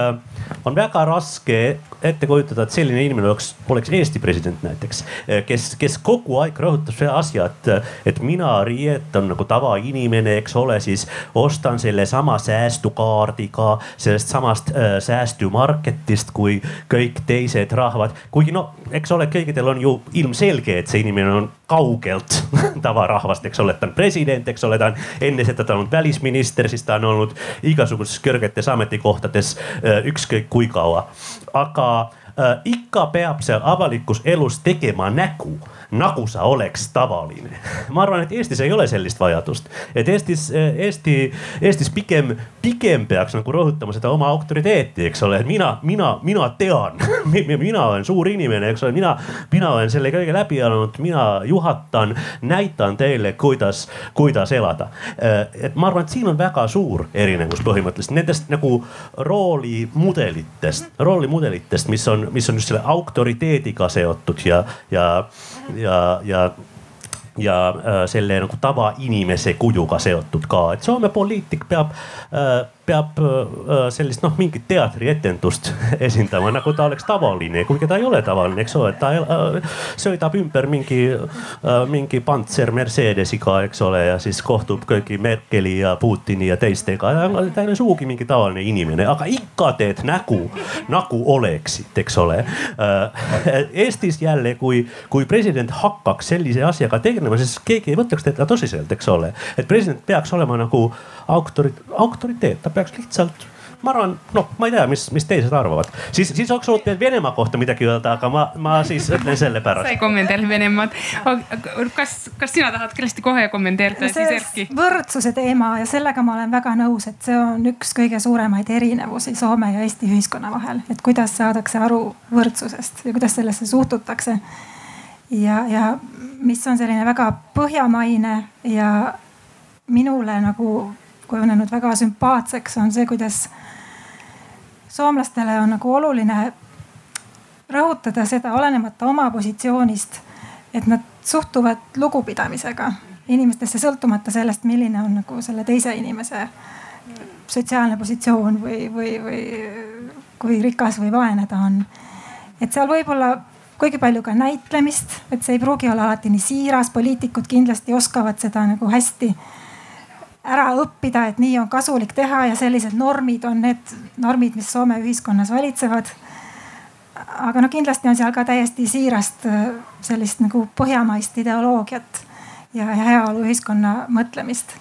on väga raske ette kujutada, et selline inimene oleks, oleks Eesti president näiteks, kes, kes kogu aeg rõhutab seda asja, et, et mina riietan nagu tavainimene, eks ole, siis ostan sellesama säästukaardiga sellest samast äh, säästumarketist kui kõik teised rahvad. kuigi no, eks ole, kõigil on ju ilmselge, et see inimene on kaugelt tavarahvast, eks ole, ta on president, eks ole, ta on enne seda ta on olnud välisminister, siis ta on olnud igasugustes kõrgetes ametikohtades äh, ükskõik kui kaua. aga äh, ikka peab seal avalikus elus tegema nägu nagu sa oleks tavaline. ma arvan, et Eestis ei ole sellist vajadust, et Eestis, Eesti, Eestis pigem, pigem peaks nagu rõhutama seda oma autoriteeti, eks ole, et mina, mina, mina tean. Mina olen suur inimene, eks ole, mina, mina olen selle kõige läbi elanud, mina juhatan, näitan teile, kuidas, kuidas elada. et ma arvan, et siin on väga suur erinevus põhimõtteliselt nendest nagu roolimudelitest, roolimudelitest, mis on, mis on just selle autoriteediga seotud ja, ja ja, ja ja äh, selle nagu tavainimese kujuga seotud ka, et Soome poliitik peab äh, peab äh, sellist noh, mingit teatrietendust esindama, nagu ta oleks tavaline, kuigi ta ei ole tavaline, eks ole, ta äh, sõidab ümber mingi, äh, mingi pantser Mercedesiga, eks ole, ja siis kohtub kõigi Merkeli ja Putini ja teistega. ta ei ole sugugi mingi tavaline inimene, aga ikka teed nägu, nagu oleksid, eks ole. Eestis jälle, kui, kui president hakkaks sellise asjaga tegelema, siis keegi ei võtaks teda tõsiselt, eks ole. et president peaks olema nagu autori-, autoriteet, ta peaks lihtsalt ma arvan, noh, ma ei tea, mis, mis teised arvavad, siis, siis oleks olnud veel Venemaa kohta midagi öelda, aga ma, ma siis ütlen selle pärast. sa ei kommenteeri Venemaad. kas, kas sina tahad kindlasti kohe kommenteerida siis Erki? võrdsuse teema ja sellega ma olen väga nõus, et see on üks kõige suuremaid erinevusi Soome ja Eesti ühiskonna vahel, et kuidas saadakse aru võrdsusest ja kuidas sellesse suhtutakse. ja, ja mis on selline väga põhjamaine ja minule nagu kujunenud väga sümpaatseks, on see, kuidas soomlastele on nagu oluline rõhutada seda, olenemata oma positsioonist, et nad suhtuvad lugupidamisega inimestesse, sõltumata sellest, milline on nagu selle teise inimese sotsiaalne positsioon või, või, või kui rikas või vaene ta on. et seal võib olla kuigi palju ka näitlemist, et see ei pruugi olla alati nii siiras, poliitikud kindlasti oskavad seda nagu hästi ära õppida, et nii on kasulik teha ja sellised normid on need normid, mis Soome ühiskonnas valitsevad. aga no kindlasti on seal ka täiesti siirast äh, sellist nagu põhjamaist ideoloogiat ja, heaoluühiskonna mõtlemist.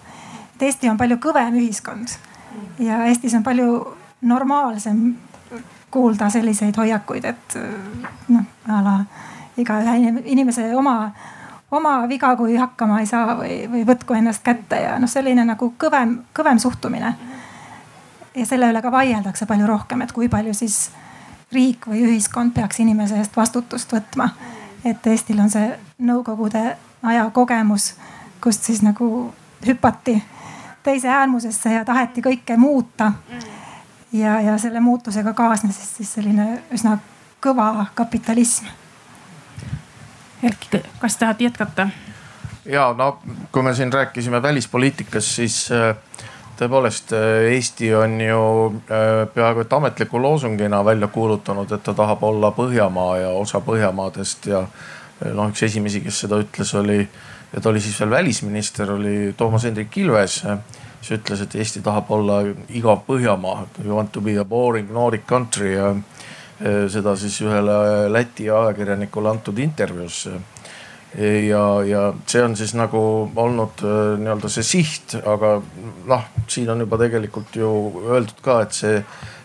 et Eesti on palju kõvem ühiskond ja Eestis on palju normaalsem kuulda selliseid hoiakuid, et äh, noh a la igaühe inimese oma oma viga, kui hakkama ei saa või, või võtku ennast kätte ja noh, selline nagu kõvem, kõvem suhtumine. ja selle üle ka vaieldakse palju rohkem, et kui palju siis riik või ühiskond peaks inimese eest vastutust võtma. et Eestil on see nõukogude aja kogemus, kust siis nagu hüpati teise äärmusesse ja taheti kõike muuta. ja, ja selle muutusega kaasnes siis selline üsna kõva kapitalism Erki, kas tahad jätkata? ja no kui me siin rääkisime välispoliitikast, siis äh, tõepoolest äh, Eesti on ju äh, peaaegu et ametliku loosungina välja kuulutanud, et ta tahab olla Põhjamaa ja osa Põhjamaadest ja noh, üks esimesi, kes seda ütles, oli ja ta oli siis veel välisminister, oli Toomas Hendrik Ilves. kes ütles, et Eesti tahab olla igav Põhjamaa, you want to be a boring Nordic country ja seda siis ühele Läti ajakirjanikule antud intervjuus. ja, ja see on siis nagu olnud nii-öelda see siht, aga noh, siin on juba tegelikult ju öeldud ka, et see,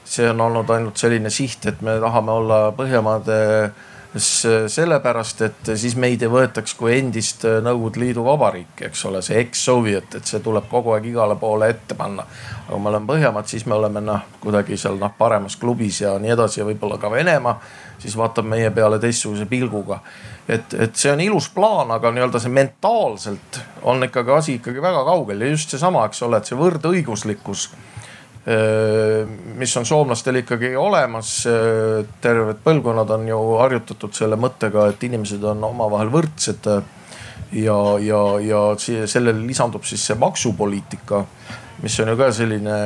see on olnud ainult selline siht, et me tahame olla Põhjamaade sellepärast, et siis meid ei võetaks kui endist Nõukogude Liidu vabariiki, eks ole, see ex-Soviet, et see tuleb kogu aeg igale poole ette panna. aga kui me oleme Põhjamaad, siis me oleme noh, kuidagi seal noh paremas klubis ja nii edasi ja võib-olla ka Venemaa, siis vaatab meie peale teistsuguse pilguga. et, et see on ilus plaan, aga nii-öelda see mentaalselt on ikkagi asi ikkagi väga kaugel ja just seesama, eks ole, et see võrdõiguslikkus mis on soomlastel ikkagi olemas. terved põlvkonnad on ju harjutatud selle mõttega, et inimesed on omavahel võrdsed. ja, ja, ja sellele lisandub siis see maksupoliitika, mis on ju ka selline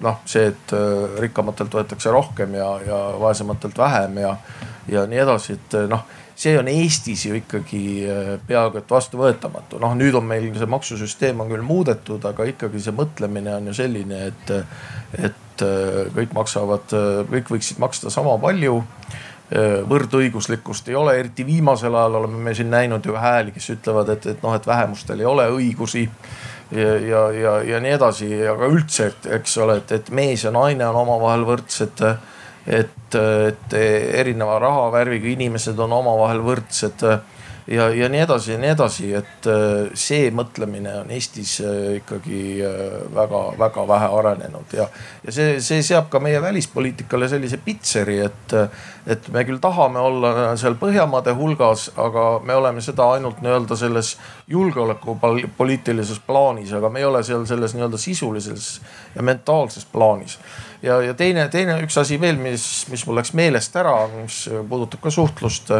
noh, see, et rikkamatelt võetakse rohkem ja, ja vaesematelt vähem ja, ja nii edasi, et noh see on Eestis ju ikkagi äh, peaaegu et vastuvõetamatu. noh, nüüd on meil see maksusüsteem on küll muudetud, aga ikkagi see mõtlemine on ju selline, et, et äh, kõik maksavad, äh, kõik võiksid maksta sama palju võrdõiguslikkust ei ole, eriti viimasel ajal oleme me siin näinud ju hääli, kes ütlevad, et, et noh, et vähemustel ei ole õigusi ja, ja, ja, ja nii edasi, aga üldse, et eks ole, et, et mees ja naine on omavahel võrdsed et, et erineva rahavärviga inimesed on omavahel võrdsed ja, ja nii edasi ja nii edasi, et äh, see mõtlemine on Eestis äh, ikkagi väga-väga äh, vähe arenenud ja, ja see, see seab ka meie välispoliitikale sellise pitseri, et, et me küll tahame olla seal Põhjamaade hulgas, aga me oleme seda ainult nii-öelda selles julgeolekupoliitilises plaanis, aga me ei ole seal selles nii-öelda sisulises ja mentaalses plaanis. Ja, ja teine, teine üks asi veel, mis, mis mul läks meelest ära, mis puudutab ka suhtlust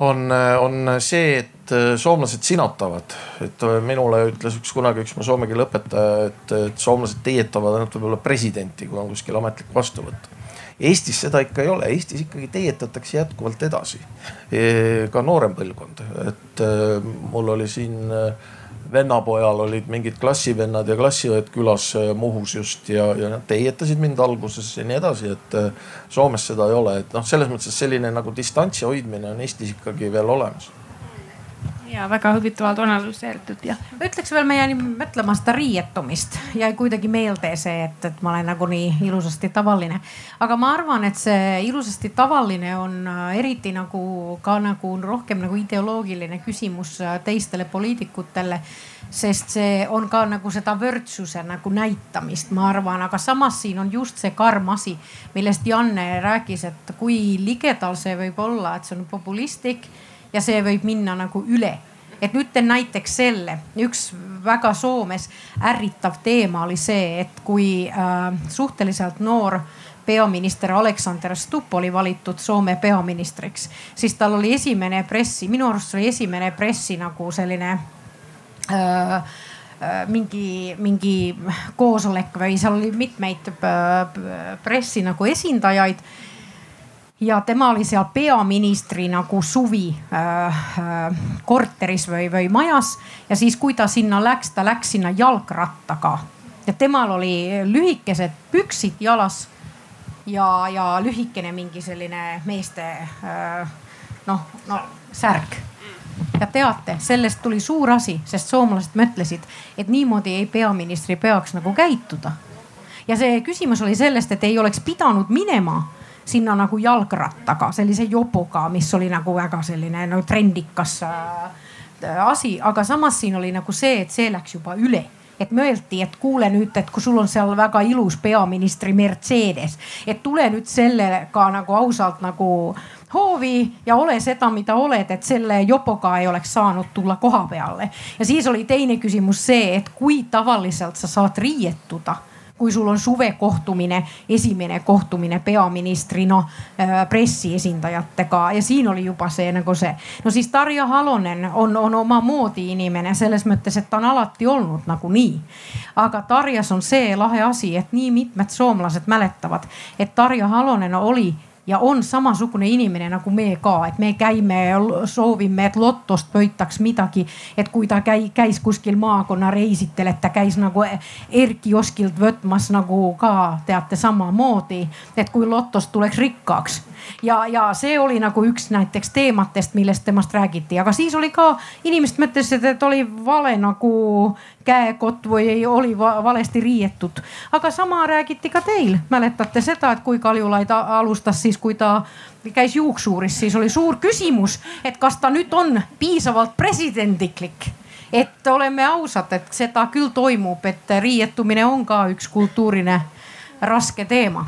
on, on see, et soomlased sinatavad. et minule ütles üks kunagi üks mu soome keele õpetaja, et, et soomlased teietavad ainult võib-olla presidenti, kui on kuskil ametlik vastuvõtt. Eestis seda ikka ei ole, Eestis ikkagi teietatakse jätkuvalt edasi. E, ka noorem põlvkond, et e, mul oli siin vennapojal olid mingid klassivennad ja klassiõed külas äh, Muhus just ja, ja nad teietasid mind alguses ja nii edasi, et äh, Soomes seda ei ole, et noh, selles mõttes selline nagu distantsi hoidmine on Eestis ikkagi veel olemas ja väga huvitavalt analüseeritud jah. ma ütleks veel, ma jäin mõtlema seda riietumist, jäi kuidagi meelde see, et, et ma olen nagunii ilusasti tavaline. aga ma arvan, et see ilusasti tavaline on äh, eriti nagu ka nagu rohkem nagu ideoloogiline küsimus äh, teistele poliitikutele sest see on ka nagu seda võrdsuse nagu näitamist, ma arvan, aga samas siin on just see karm asi, millest Janne rääkis, et kui ligedal see võib olla, et see on populistlik ja see võib minna nagu üle. Et nüüd teen näiteks selle, üks väga Soomes ärritav teema oli see, et kui äh, suhteliselt noor peaminister Aleksander Stubb oli valitud Soome peaministriks, siis tal oli esimene pressi, minu arust oli esimene pressi nagu selline äh, äh mingi, mingi koosolek või seal oli mitmeid äh, pressi nagu esindajaid ja tema oli seal peaministri nagu suvi äh, äh, korteris või, või majas ja siis, kui ta sinna läks, ta läks sinna jalgrattaga ja temal oli lühikesed püksid jalas ja, ja lühikene mingi selline meeste äh, noh, no särk. ja teate, sellest tuli suur asi, sest soomlased mõtlesid, et niimoodi ei peaministri peaks nagu käituda. ja see küsimus oli sellest, et ei oleks pidanud minema sinna nagu jalgrattaga, sellise jobuga, mis oli nagu väga selline no trendikas äh, asi, aga samas siin oli nagu see, et see läks juba üle et mõeldi, et kuule nüüd, et kui sul on seal väga ilus peaministri Mercedes, et tule nüüd sellega nagu ausalt nagu hoovi ja ole seda, mida oled, et selle jopoga ei oleks saanud tulla koha peale. ja siis oli teine küsimus see, et kui tavaliselt sa saad riietuda kui sul on suvekohtumine, esimene kohtumine peaministrina äh, pressiesindajatega ja siin oli juba see nagu see. no siis Tarja Halonen on, on omamoodi inimene selles mõttes, et ta on alati olnud nagu nii. aga Tarjas on see lahe asi, et nii mitmed soomlased mäletavad, et Tarja Halonen oli ja on samasugune inimene nagu me ka, et me käime, soovime, et lotost võitaks midagi. et kui ta käi, käis kuskil maakonnareisitel, et ta käis nagu Erki Oskilt võtmas nagu ka teate samamoodi, et kui lotost tuleks rikkaks ja, ja see oli nagu üks näiteks teematest, millest temast räägiti, aga siis oli ka inimesed mõtlesid, et oli vale nagu käekott või oli valesti riietud. aga sama räägiti ka teil, mäletate seda, et kui Kaljulaid alustas siis, kui ta käis juuksuuris, siis oli suur küsimus, et kas ta nüüd on piisavalt presidendiklik. Et oleme ausad, et seda küll toimub, et riietumine on ka üks kultuuriline raske teema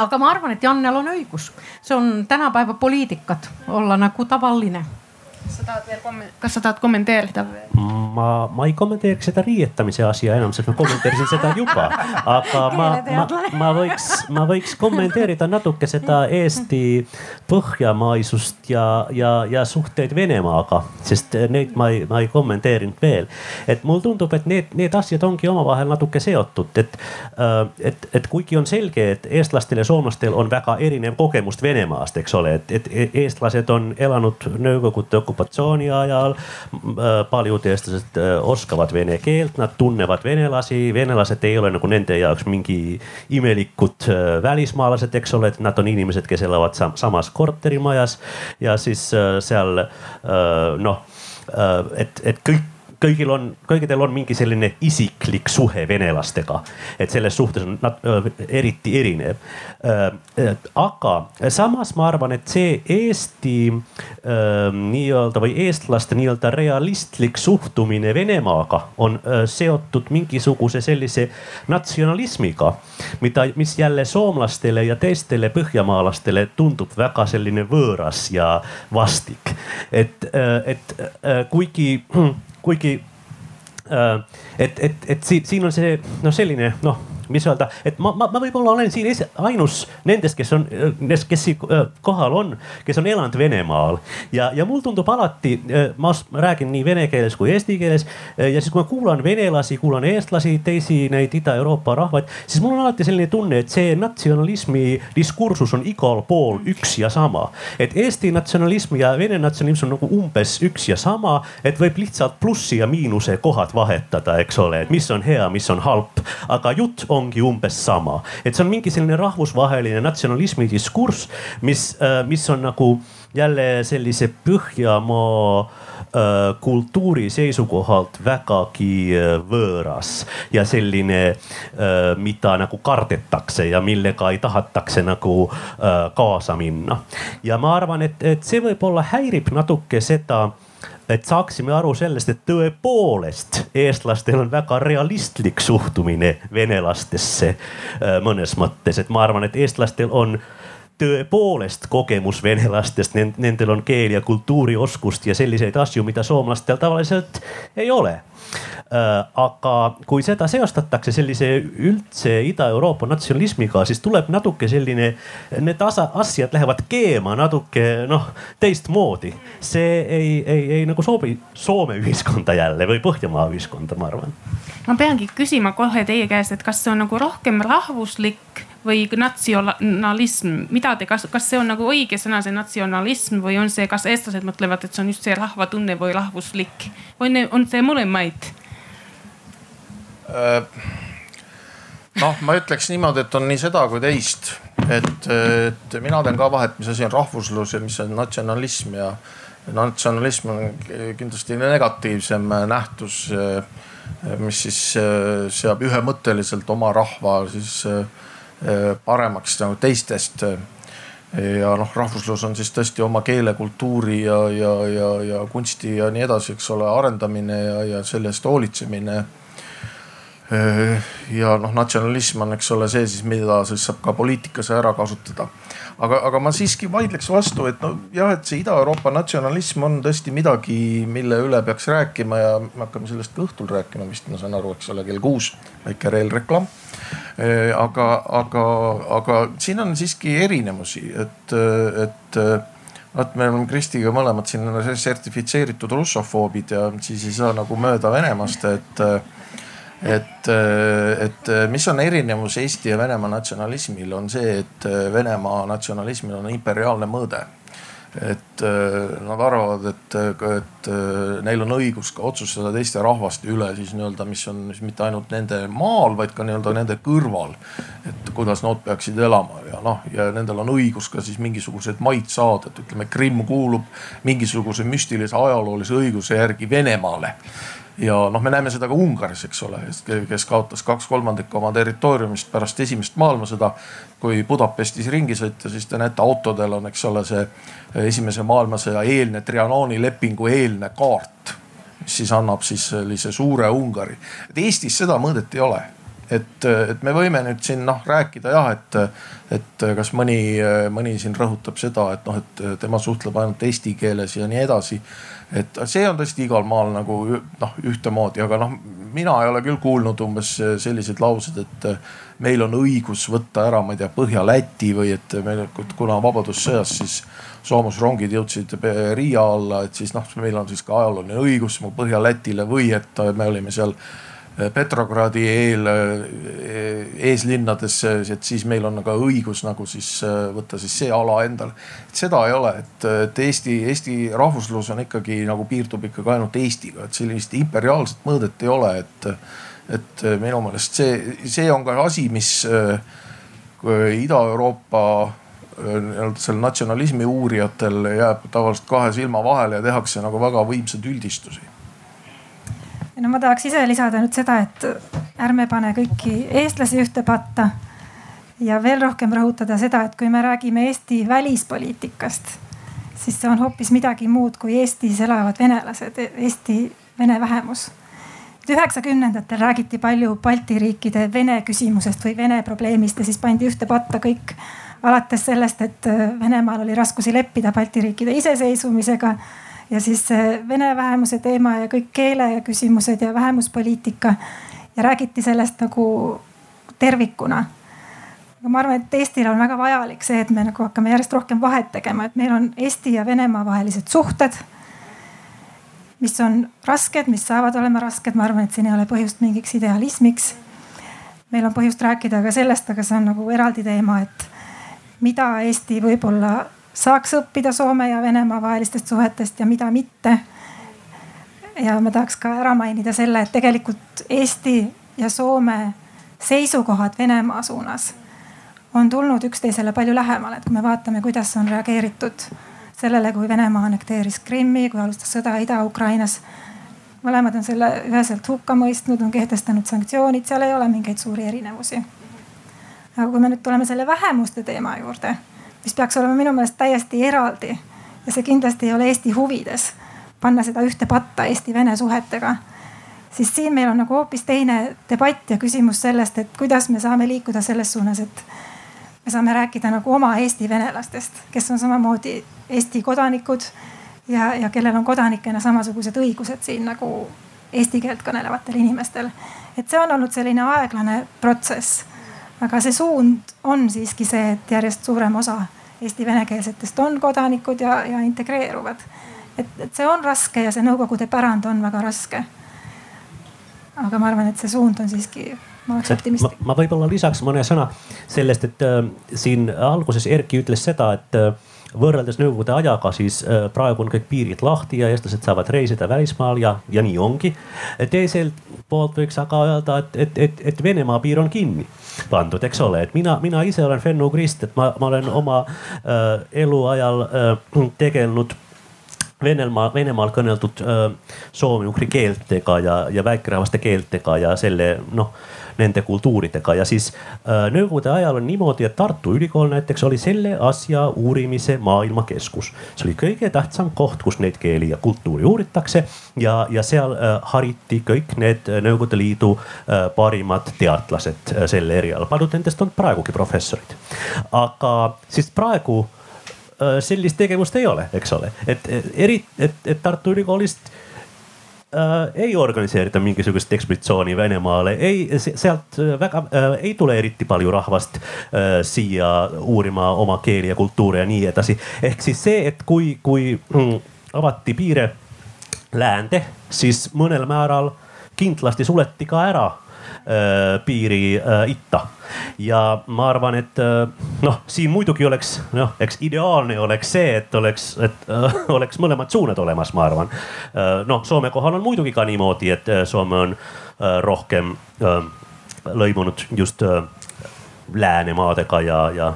aga ma arvan, et Jannel on õigus, see on tänapäeva poliitikat olla nagu tavaline sa tahad veel, kas sa tahad kommenteerida? ma, ma ei kommenteeriks seda riietamise asja enam, sest ma kommenteerisin seda juba. aga ma, ma, ma võiks, ma võiks kommenteerida natuke seda Eesti põhjamaisust ja, ja, ja suhteid Venemaaga, sest neid ma ei, ma ei kommenteerinud veel. et mulle tundub, et need, need asjad ongi omavahel natuke seotud, et, äh, et, et kuigi on selge, et eestlastel ja soomlastel on väga erinev kogemus Venemaast, eks ole, et, et eestlased on elanud Nõukogude okupatsiooni ajal. paljud eestlased äh, oskavad vene keelt, nad tunnevad venelasi, venelased ei ole nagu nende jaoks mingi imelikud äh, välismaalased, eks ole, et nad on inimesed, kes elavad sam samas korterimajas ja siis äh, seal noh, et, et kõik kõigil on, kõigil on mingi selline isiklik suhe venelastega. et selles suhtes on nad eriti erinev. aga samas ma arvan, et see Eesti nii-öelda või eestlaste nii-öelda realistlik suhtumine Venemaaga on seotud mingisuguse sellise natsionalismiga, mida, mis jälle soomlastele ja teistele põhjamaalastele tundub väga selline võõras ja vastik. et, et kuigi kuigi äh, et, et, et siin, siin on see noh, selline noh mis öelda, et ma, ma, ma võib-olla olen siin ainus nendest, kes on, kes siin äh, kohal on, kes on elanud Venemaal. ja, ja mul tundub alati, äh, ma räägin nii vene keeles kui eesti keeles äh, ja siis, kui ma kuulan venelasi, kuulan eestlasi, teisi neid Ida-Euroopa rahvaid, siis mul on alati selline tunne, et see natsionalismi diskursus on igal pool üks ja sama. et Eesti natsionalism ja Vene natsionalism on nagu umbes üks ja sama, et võib lihtsalt plussi ja miinuse kohad vahetada, eks ole, et mis on hea, mis on halb, aga jutt on ongi umbes sama. et see on mingi selline rahvusvaheline natsionalismi diskurss, mis, äh, mis on nagu jälle sellise Põhjamaa äh, kultuuri seisukohalt vägagi äh, võõras ja selline, mida nagu kardetakse ja millega ei tahetakse nagu kaasa minna. ja ma arvan, et, et see võib-olla häirib natuke seda et saaksime aru sellest, et tõepoolest eestlastel on väga realistlik suhtumine venelastesse mõnes mõttes, et ma arvan, et eestlastel on tõepoolest kogemus venelastest, nendel on keel ja kultuurioskust ja selliseid asju, mida soomlastel tavaliselt ei ole aga kui seda seostatakse sellise üldse Ida-Euroopa natsionalismiga, siis tuleb natuke selline, need asjad lähevad keema natuke noh teistmoodi. see ei, ei, ei nagu sobi Soome ühiskonda jälle või Põhjamaa ühiskonda, ma arvan. ma peangi küsima kohe teie käest, et kas see on nagu rohkem rahvuslik või natsionalism, mida te, kas, kas see on nagu õige sõna, see natsionalism või on see, kas eestlased mõtlevad, et see on just see rahvatunne või rahvuslik? Või on see mõlemaid? Äh, noh, ma ütleks niimoodi, et on nii seda kui teist, et, et mina teen ka vahet, mis asi on rahvuslus ja mis on natsionalism. Ja natsionalism on kindlasti negatiivsem nähtus, mis siis äh, seab ühemõtteliselt oma rahva siis äh, paremaks nagu teistest ja noh, rahvuslus on siis tõesti oma keele, kultuuri ja, ja, ja, ja kunsti ja nii edasi, eks ole, arendamine ja, ja selle eest hoolitsemine Äh, ja noh, natsionalism on, eks ole, see siis, mida siis saab ka poliitikas ära kasutada. aga, aga ma siiski vaidleks vastu, et no jah, et see Ida-Euroopa natsionalism on tõesti midagi, mille üle peaks rääkima ja me hakkame sellest ka õhtul rääkima vist, ma saan aru, eks ole, kell kuus, väike reelreklaam. Aga, aga, aga siin on siiski erinevusi, et, et vot me oleme Kristiga mõlemad siin sertifitseeritud russofoobid ja siis ei saa nagu mööda Venemaast, et et, et mis on erinevus Eesti ja Venemaa natsionalismil, on see, et Venemaa natsionalismil on imperiaalne mõõde et äh, nad arvavad, et, et äh, neil on õigus ka otsustada teiste rahvaste üle siis nii-öelda, mis on siis mitte ainult nende maal, vaid ka nii-öelda nende kõrval. et kuidas nad peaksid elama ja noh, ja nendel on õigus ka siis mingisuguseid maid saada, et ütleme, Krimm kuulub mingisuguse müstilise ajaloolise õiguse järgi Venemaale ja noh, me näeme seda ka Ungaris, eks ole, kes kaotas kaks kolmandikku oma territooriumist pärast esimest maailmasõda. kui Budapestis ringi sõita, siis te näete, autodel on, eks ole, see esimese maailmasõja eelne Trianoni lepingu eelne kaart, mis siis annab siis sellise suure Ungari. et Eestis seda mõõdet ei ole et, et me võime nüüd siin noh rääkida jah, et, et kas mõni, mõni siin rõhutab seda, et noh, et tema suhtleb ainult eesti keeles ja nii edasi. Et see on tõesti igal maal nagu noh ühtemoodi, aga noh, mina ei ole küll kuulnud umbes selliseid lauseid, et meil on õigus võtta ära, ma ei tea, Põhja-Läti või et meil, kuna Vabadussõjas siis soomusrongid jõudsid Riia alla, et siis noh, meil on siis ka ajalooline õigus Põhja-Lätile või et me olime seal Petrogradi eel, eeslinnades, et siis meil on ka õigus nagu siis võtta siis see ala endale. et seda ei ole, et, et Eesti, Eesti rahvuslus on ikkagi nagu piirdub ikkagi ainult Eestiga, et sellist imperiaalset mõõdet ei ole, et, et minu meelest see, see on ka asi, mis Ida-Euroopa nii-öelda selle natsionalismi uurijatel jääb tavaliselt kahe silma vahele ja tehakse nagu väga võimsaid üldistusi no ma tahaks ise lisada nüüd seda, et ärme pane kõiki eestlasi ühte patta. ja veel rohkem rõhutada seda, et kui me räägime Eesti välispoliitikast, siis see on hoopis midagi muud kui Eestis elavad venelased, Eesti vene vähemus. üheksakümnendatel räägiti palju Balti riikide vene küsimusest või vene probleemist ja siis pandi ühte patta kõik alates sellest, et Venemaal oli raskusi leppida Balti riikide iseseisvumisega ja siis vene vähemuse teema ja kõik keele küsimused ja vähemuspoliitika. ja räägiti sellest nagu tervikuna. aga ma arvan, et Eestil on väga vajalik see, et me nagu hakkame järjest rohkem vahet tegema, et meil on Eesti ja Venemaa vahelised suhted. mis on rasked, mis saavad olema rasked, ma arvan, et siin ei ole põhjust mingiks idealismiks. meil on põhjust rääkida ka sellest, aga see on nagu eraldi teema, et mida Eesti võib-olla saaks õppida Soome ja Venemaa vahelistest suhetest ja mida mitte. ja ma tahaks ka ära mainida selle, et tegelikult Eesti ja Soome seisukohad Venemaa suunas on tulnud üksteisele palju lähemale, et kui me vaatame, kuidas on reageeritud sellele, kui Venemaa annekteeris Krimmi, kui alustas sõda Ida-Ukrainas. mõlemad on selle üheselt hukka mõistnud, on kehtestanud sanktsioonid, seal ei ole mingeid suuri erinevusi. aga kui me nüüd tuleme selle vähemuste teema juurde mis peaks olema minu meelest täiesti eraldi. ja see kindlasti ei ole Eesti huvides panna seda ühte patta Eesti-Vene suhetega. siis siin meil on nagu hoopis teine debatt ja küsimus sellest, et kuidas me saame liikuda selles suunas, et me saame rääkida nagu oma Eesti venelastest, kes on samamoodi Eesti kodanikud ja, ja kellel on kodanikena samasugused õigused siin nagu eesti keelt kõnelevatel inimestel. et see on olnud selline aeglane protsess aga see suund on siiski see, et järjest suurem osa Eesti venekeelsetest on kodanikud ja, ja integreeruvad. et, et see on raske ja see Nõukogude pärand on väga raske. aga ma arvan, et see suund on siiski ma oleks optimistlik. ma, ma võib-olla lisaks mõne sõna sellest, et äh, siin alguses Erki ütles seda, et äh, võrreldes nõukogude ajaga, siis äh, praegu on kõik piirid lahti ja eestlased saavad reisida välismaal ja, ja nii ongi. teiselt poolt võiks aga öelda, et, et, et, et Venemaa piir on kinni pandud, eks ole, et mina, mina ise olen fennukrist, et ma, ma olen oma äh, eluajal äh, tegelenud Venemaal, Venemaal kõneldud äh, soome-ugri keeltega ja, ja väikerahvaste keeltega ja selle noh nende kultuuridega ja siis äh, nõukogude ajal on niimoodi, et Tartu Ülikool näiteks oli selle asja uurimise maailmakeskus. see oli kõige tähtsam koht, kus neid keeli ja kultuuri uuritakse ja, ja seal äh, hariti kõik need Nõukogude Liidu äh, parimad teadlased äh, selle erialal, paljud nendest on praegugi professorid. aga siis praegu äh, sellist tegevust ei ole, eks ole, et eri, et, et Tartu Ülikoolist äh, ei organiseerita mingisugust ekspeditsiooni Venemaale, ei sealt äh, väga äh, ei tule eriti palju rahvast äh, siia uurima oma keeli ja kultuuri ja nii edasi. ehk siis see, et kui, kui mm, avati piire läände, siis mõnel määral kindlasti suleti ka ära piiri itta ja ma arvan, et noh, siin muidugi oleks noh, eks ideaalne oleks see, et oleks, et äh, oleks mõlemad suunad olemas, ma arvan. noh, Soome kohal on muidugi ka niimoodi, et Soome on äh, rohkem äh, lõimunud just äh, läänemaadega ja, ja,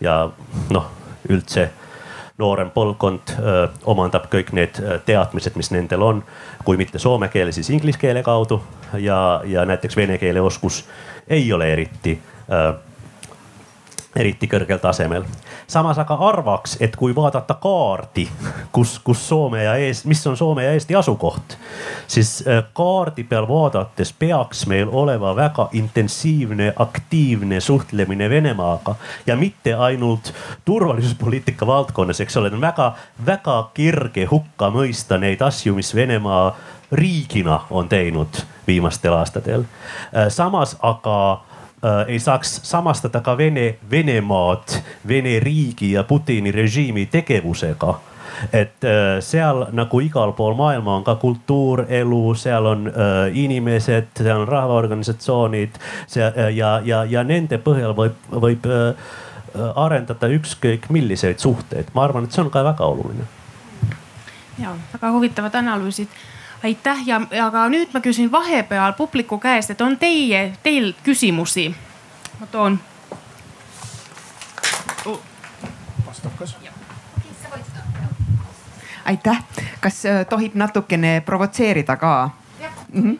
ja noh, üldse noorem põlvkond öö, omandab kõik need teadmised, mis nendel on, kui mitte soome keele, siis inglise keele kaudu ja, ja näiteks vene keele oskus ei ole eriti öö, eriti kõrgel tasemel. samas aga arvaks, et kui vaadata kaardi, kus, kus Soome ja Eesti, mis on Soome ja Eesti asukoht, siis äh, kaardi peal vaadates peaks meil olema väga intensiivne, aktiivne suhtlemine Venemaaga ja mitte ainult turvalisuspoliitika valdkonnas, eks ole, on väga-väga kerge hukka mõista neid asju, mis Venemaa riigina on teinud viimastel aastatel. Äh, samas aga äh, ei saaks samastada ka Vene, Venemaad, Vene riigi ja Putini režiimi tegevusega et äh, seal nagu igal pool maailma on ka kultuurelu, seal on äh, inimesed, seal on rahvaorganisatsioonid see, äh, ja, ja, ja nende põhjal võib, võib äh, arendada ükskõik milliseid suhteid. ma arvan, et see on ka väga oluline. ja väga huvitavad analüüsid aitäh ja, aga nüüd ma küsin vahepeal publiku käest, et on teie, teil küsimusi? ma toon. vastab kas? aitäh, kas äh, tohib natukene provotseerida ka? Mm -hmm.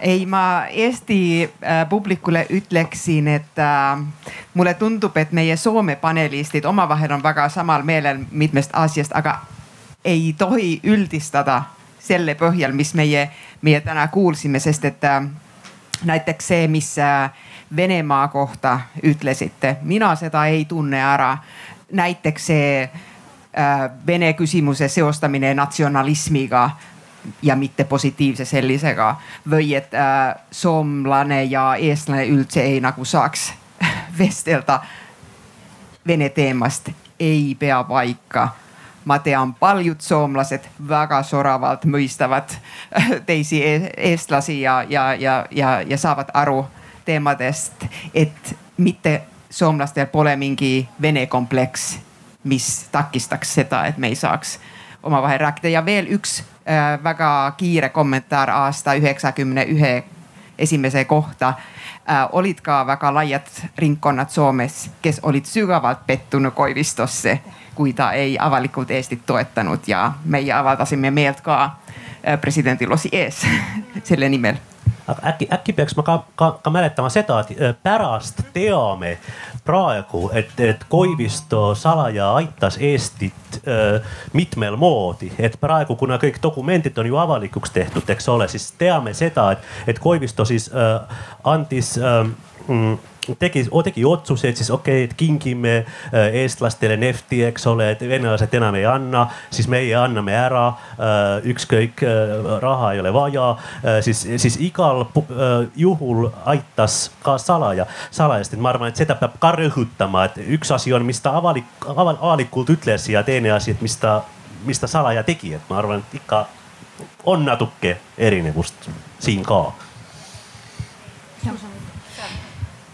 ei, ma Eesti äh, publikule ütleksin, et äh, mulle tundub, et meie Soome panelistid omavahel on väga samal meelel mitmest asjast, aga ei tohi üldistada selle põhjal, mis meie, meie täna kuulsime, sest et äh, näiteks see, mis äh, Venemaa kohta ütlesite, mina seda ei tunne ära. näiteks see äh, Vene küsimuse seostamine natsionalismiga ja mitte positiivse sellisega või et äh, soomlane ja eestlane üldse ei nagu saaks vestelda Vene teemast, ei pea paika ma tean, paljud soomlased väga soravalt mõistavad teisi e-, eestlasi ja, ja, ja, ja, ja saavad aru teemadest, et mitte soomlastel pole mingi vene kompleks, mis takistaks seda, et me ei saaks omavahel rääkida. Ja veel üks äh, väga kiire kommentaar aasta üheksakümne ühe esimese kohta. Äh, olid ka väga laiad ringkonnad Soomes, kes olid sügavalt pettunud Koivistosse kui ta ei avalikult Eestit toetanud ja meelt ka äh, presidendi lossi ees selle nimel aga äkki, äkki peaks ma ka, ka, ka mäletama seda, et pärast teame praegu, et, et Koivisto salaja aitas Eestit äh, mitmel moodi, et praegu, kuna kõik dokumendid on ju avalikuks tehtud, eks ole, siis teame seda, et, et Koivisto siis äh, andis äh, mm, tegi, tegi otsuseid siis okei okay,, et kingime äh, eestlastele nefti, eks ole, et venelased enam ei anna, siis meie anname ära. Äh, ükskõik, äh, raha ei ole vaja, siis, siis igal juhul aitas ka salaja, salajast, et ma arvan, et seda peab ka rõhutama, et üks asi on, mis ta avalik, avalikult ütles ja teine asi, et mis ta, mis ta salaja tegi, et ma arvan, et ikka on natuke erinevust siin ka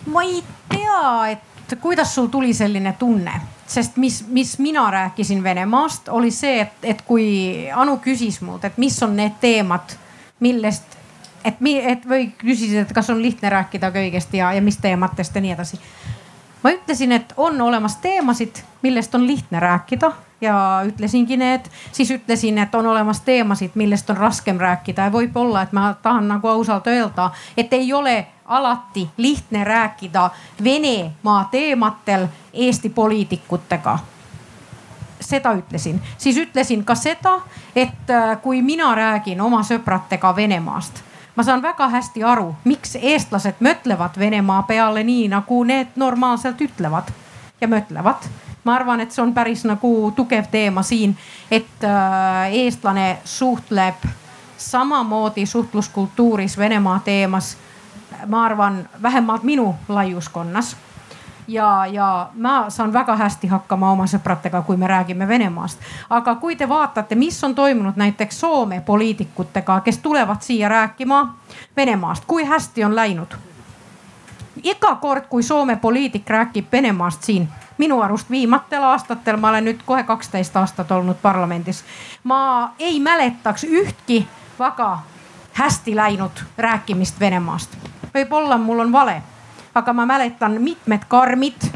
ma ei tea, et kuidas sul tuli selline tunne, sest mis, mis mina rääkisin Venemaast, oli see, et, et kui Anu küsis mult, et mis on need teemad, millest, et, et või küsisid, et kas on lihtne rääkida kõigest ja, ja mis teematest ja nii edasi. ma ütlesin, et on olemas teemasid, millest on lihtne rääkida ja ütlesingi need, siis ütlesin, et on olemas teemasid, millest on raskem rääkida. Ja võib-olla, et ma tahan nagu ausalt öelda, et ei ole alati lihtne rääkida Venemaa teematel Eesti poliitikutega. Seda ütlesin, siis ütlesin ka seda, et äh, kui mina räägin oma sõpradega Venemaast, ma saan väga hästi aru, miks eestlased mõtlevad Venemaa peale nii, nagu need normaalselt ütlevad ja mõtlevad. Ma arvan, et see on päris nagu tugev teema siin, et äh, eestlane suhtleb samamoodi suhtluskultuuris Venemaa teemas ma arvan, vähemalt minu laiuskonnas ja, ja ma saan väga hästi hakkama oma sõpradega, kui me räägime Venemaast. aga kui te vaatate, mis on toimunud näiteks Soome poliitikutega, kes tulevad siia rääkima Venemaast, kui hästi on läinud. iga kord, kui Soome poliitik räägib Venemaast siin, minu arust viimatel aastatel, ma olen nüüd kohe kaksteist aastat olnud parlamendis, ma ei mäletaks ühtki väga hästi läinud rääkimist Venemaast. võib-olla mul on vale, aga ma mäletan mitmed karmid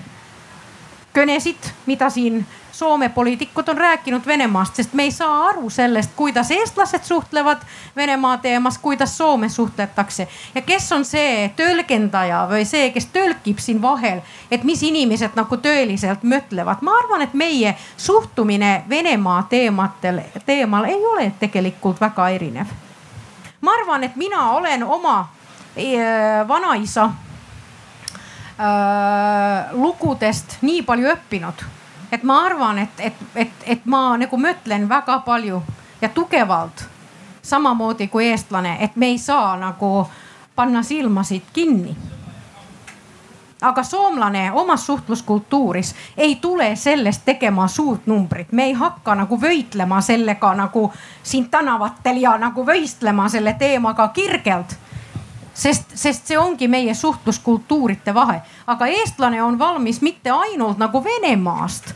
kõnesid, mida siin Soome poliitikud on rääkinud Venemaast, sest me ei saa aru sellest, kuidas eestlased suhtlevad Venemaa teemas, kuidas Soomes suhtletakse ja kes on see tõlgendaja või see, kes tõlkib siin vahel, et mis inimesed nagu tõeliselt mõtlevad. ma arvan, et meie suhtumine Venemaa teematel, teemal ei ole tegelikult väga erinev. ma arvan, et mina olen oma äh, vanaisa äh, lugudest nii palju õppinud et ma arvan, et, et, et, et ma nagu mõtlen väga palju ja tugevalt samamoodi kui eestlane, et me ei saa nagu panna silmasid kinni. aga soomlane omas suhtluskultuuris ei tule sellest tegema suurt numbrit, me ei hakka nagu võitlema sellega nagu siin tänavatel ja nagu võistlema selle teemaga kirgelt sest, sest see ongi meie suhtluskultuuride vahe, aga eestlane on valmis mitte ainult nagu Venemaast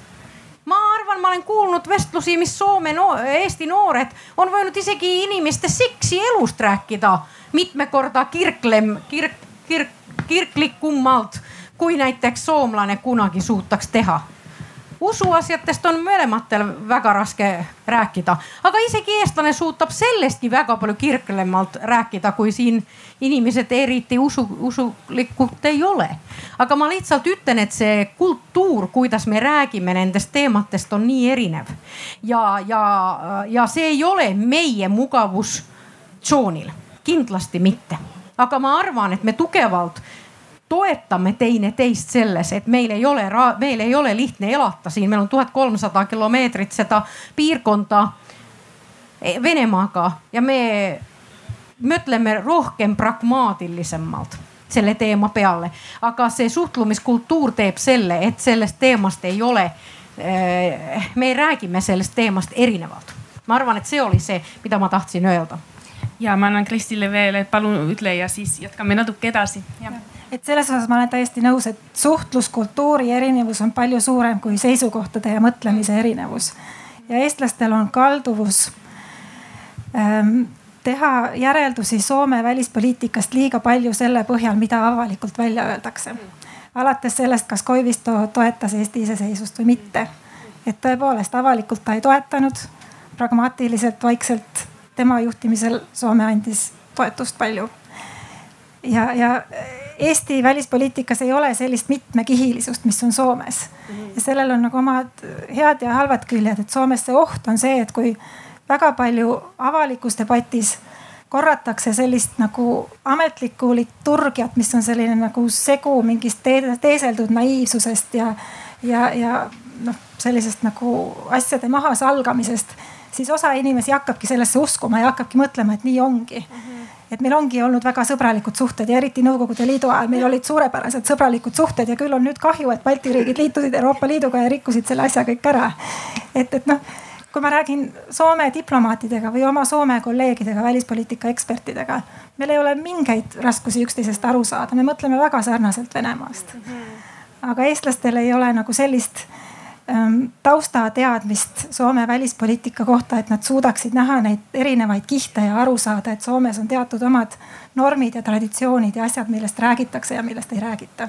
ma arvan, ma olen kuulnud vestlusi, mis Soome no, Eesti noored on võinud isegi inimeste seksi elust rääkida mitme korda kirklem, kirk, kirk, kirklikumalt, kui näiteks soomlane kunagi suutaks teha. Usuasjadest on mõlematel väga raske rääkida, aga isegi eestlane suutab sellestki väga palju kirglemalt rääkida, kui siin inimesed eriti usu, usulikult ei ole. aga ma lihtsalt ütlen, et see kultuur, kuidas me räägime nendest teematest, on nii erinev ja, ja, ja see ei ole meie mugavustsoonil, kindlasti mitte. aga ma arvan, et me tugevalt toetame teineteist selles, et meil ei ole, meil ei ole lihtne elada siin, meil on tuhat kolmsada kilomeetrit seda piirkonda e, Venemaaga ja me mõtleme rohkem pragmaatilisemalt selle teema peale. aga see suhtlemiskultuur teeb selle, et sellest teemast ei ole, e, me räägime sellest teemast erinevalt. ma arvan, et see oli see, mida ma tahtsin öelda. ja ma annan Kristile veel, et palun ütle ja siis jätkame natuke edasi. Ja et selles osas ma olen täiesti nõus, et suhtluskultuuri erinevus on palju suurem kui seisukohtade ja mõtlemise erinevus. ja eestlastel on kalduvus ähm, teha järeldusi Soome välispoliitikast liiga palju selle põhjal, mida avalikult välja öeldakse. alates sellest, kas Koivisto toetas Eesti iseseisvust või mitte. et tõepoolest avalikult ta ei toetanud, pragmaatiliselt, vaikselt tema juhtimisel Soome andis toetust palju. ja, ja Eesti välispoliitikas ei ole sellist mitmekihilisust, mis on Soomes. ja sellel on nagu omad head ja halvad küljed, et Soomes see oht on see, et kui väga palju avalikus debatis korratakse sellist nagu ametlikku liturgiat, mis on selline nagu segu mingist teeseldud naiivsusest ja, ja, ja noh, sellisest nagu asjade mahasalgamisest, siis osa inimesi hakkabki sellesse uskuma ja hakkabki mõtlema, et nii ongi mm. -hmm et meil ongi olnud väga sõbralikud suhted ja eriti Nõukogude Liidu ajal meil olid suurepärased sõbralikud suhted ja küll on nüüd kahju, et Balti riigid liitusid Euroopa Liiduga ja rikkusid selle asja kõik ära. et, et noh, kui ma räägin Soome diplomaatidega või oma Soome kolleegidega, välispoliitika ekspertidega, meil ei ole mingeid raskusi üksteisest aru saada, me mõtleme väga sarnaselt Venemaast. aga eestlastel ei ole nagu sellist Ähm, taustateadmist Soome välispoliitika kohta, et nad suudaksid näha neid erinevaid kihte ja aru saada, et Soomes on teatud omad normid ja traditsioonid ja asjad, millest räägitakse ja millest ei räägita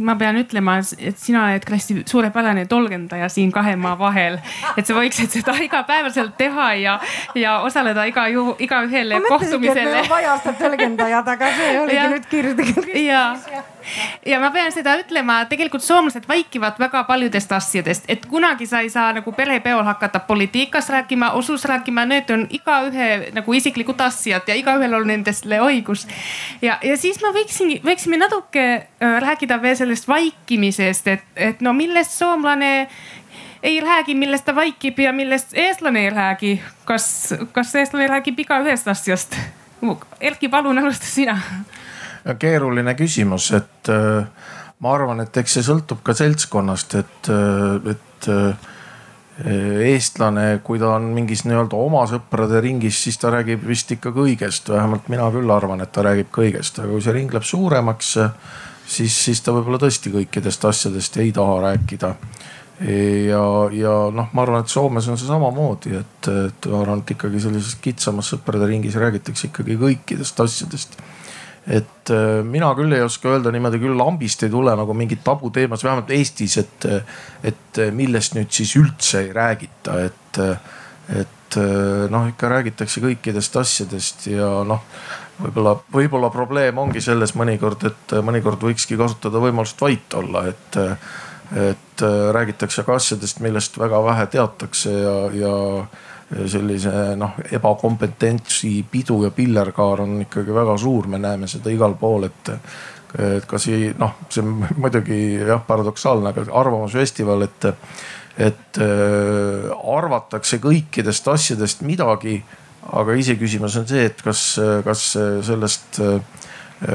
ma pean ütlema, et sina oled hästi suurepärane tolgendaja siin kahe maa vahel. et sa võiksid seda igapäevaselt teha ja, ja osaleda iga ju, igaühele kohtumisele. vaja seda tõlgendajat, aga see oligi nüüd kirjutada. ja, ja ma pean seda ütlema, tegelikult soomlased vaikivad väga paljudest asjadest, et kunagi sa ei saa nagu perepeol hakata poliitikast rääkima, usus rääkima, need on igaühe nagu isiklikud asjad ja igaühel on nendest õigus. ja, ja siis ma võiksin, võiksime natuke äh, rääkida veel sellest vaikimisest, et, et no millest soomlane ei räägi, millest ta vaikib ja millest eestlane ei räägi. kas, kas eestlane räägib igaühest asjast? Erki, palun alusta sina keeruline küsimus, et äh, ma arvan, et eks see sõltub ka seltskonnast, et, äh, et, äh, eestlane, kui ta on mingis nii-öelda oma sõprade ringis, siis ta räägib vist ikka kõigest, vähemalt mina küll arvan, et ta räägib kõigest, aga kui see ring läheb suuremaks, siis, siis ta võib-olla tõesti kõikidest asjadest ei taha rääkida. ja, ja noh, ma arvan, et Soomes on see samamoodi, et, et ma arvan, et ikkagi sellises kitsamas sõprade ringis räägitakse ikkagi kõikidest asjadest et äh, mina küll ei oska öelda niimoodi küll lambist ei tule nagu mingit tabuteemas, vähemalt Eestis, et, et millest nüüd siis üldse ei räägita, et, et äh, noh, ikka räägitakse kõikidest asjadest ja noh, võib-olla, võib-olla probleem ongi selles mõnikord, et mõnikord võikski kasutada võimalust vait olla, et, et räägitakse ka asjadest, millest väga vähe teatakse ja, ja sellise noh, ebakompetentsi pidu ja pillerkaar on ikkagi väga suur, me näeme seda igal pool, et et ka siin noh, see on muidugi jah paradoksaalne, aga Arvamusfestival, et, et äh, arvatakse kõikidest asjadest midagi. aga iseküsimus on see, et kas, kas sellest äh,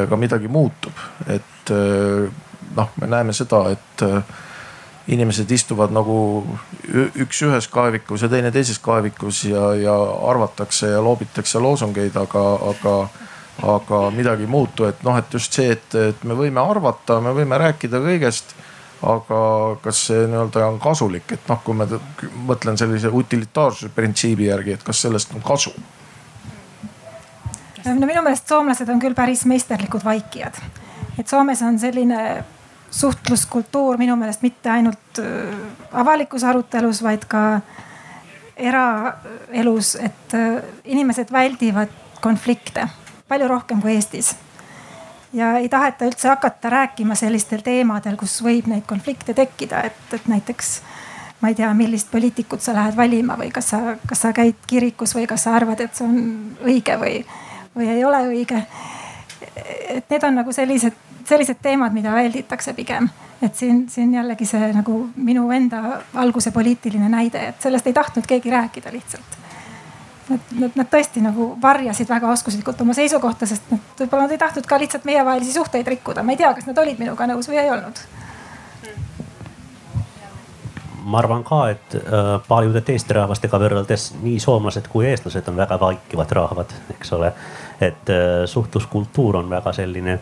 ka midagi muutub, et äh, noh, me näeme seda, et inimesed istuvad nagu üks ühes kaevikus ja teine teises kaevikus ja, ja arvatakse ja loobitakse loosungeid, aga, aga, aga midagi ei muutu, et noh, et just see, et, et me võime arvata, me võime rääkida kõigest aga kas see nii-öelda on kasulik, et noh, kui ma mõtlen sellise utilitaarsuse printsiibi järgi, et kas sellest on kasu? no minu meelest soomlased on küll päris meisterlikud vaikijad. et Soomes on selline suhtluskultuur minu meelest mitte ainult äh, avalikus arutelus, vaid ka eraelus, et äh, inimesed väldivad konflikte palju rohkem kui Eestis. ja ei taheta üldse hakata rääkima sellistel teemadel, kus võib neid konflikte tekkida, et, et näiteks ma ei tea, millist poliitikut sa lähed valima või kas sa, kas sa käid kirikus või kas sa arvad, et see on õige või, või ei ole õige. et need on nagu sellised sellised teemad, mida välditakse pigem. et siin, siin jällegi see nagu minu enda alguse poliitiline näide, et sellest ei tahtnud keegi rääkida lihtsalt. Nad, nad, nad tõesti nagu varjasid väga oskuslikult oma seisukohta, sest nad võib-olla nad ei tahtnud ka lihtsalt meievahelisi suhteid rikkuda. ma ei tea, kas nad olid minuga nõus või ei olnud ma arvan ka, et äh, paljude teiste rahvastega võrreldes nii soomlased kui eestlased on väga vaikivad rahvad, eks ole. et äh, suhtluskultuur on väga selline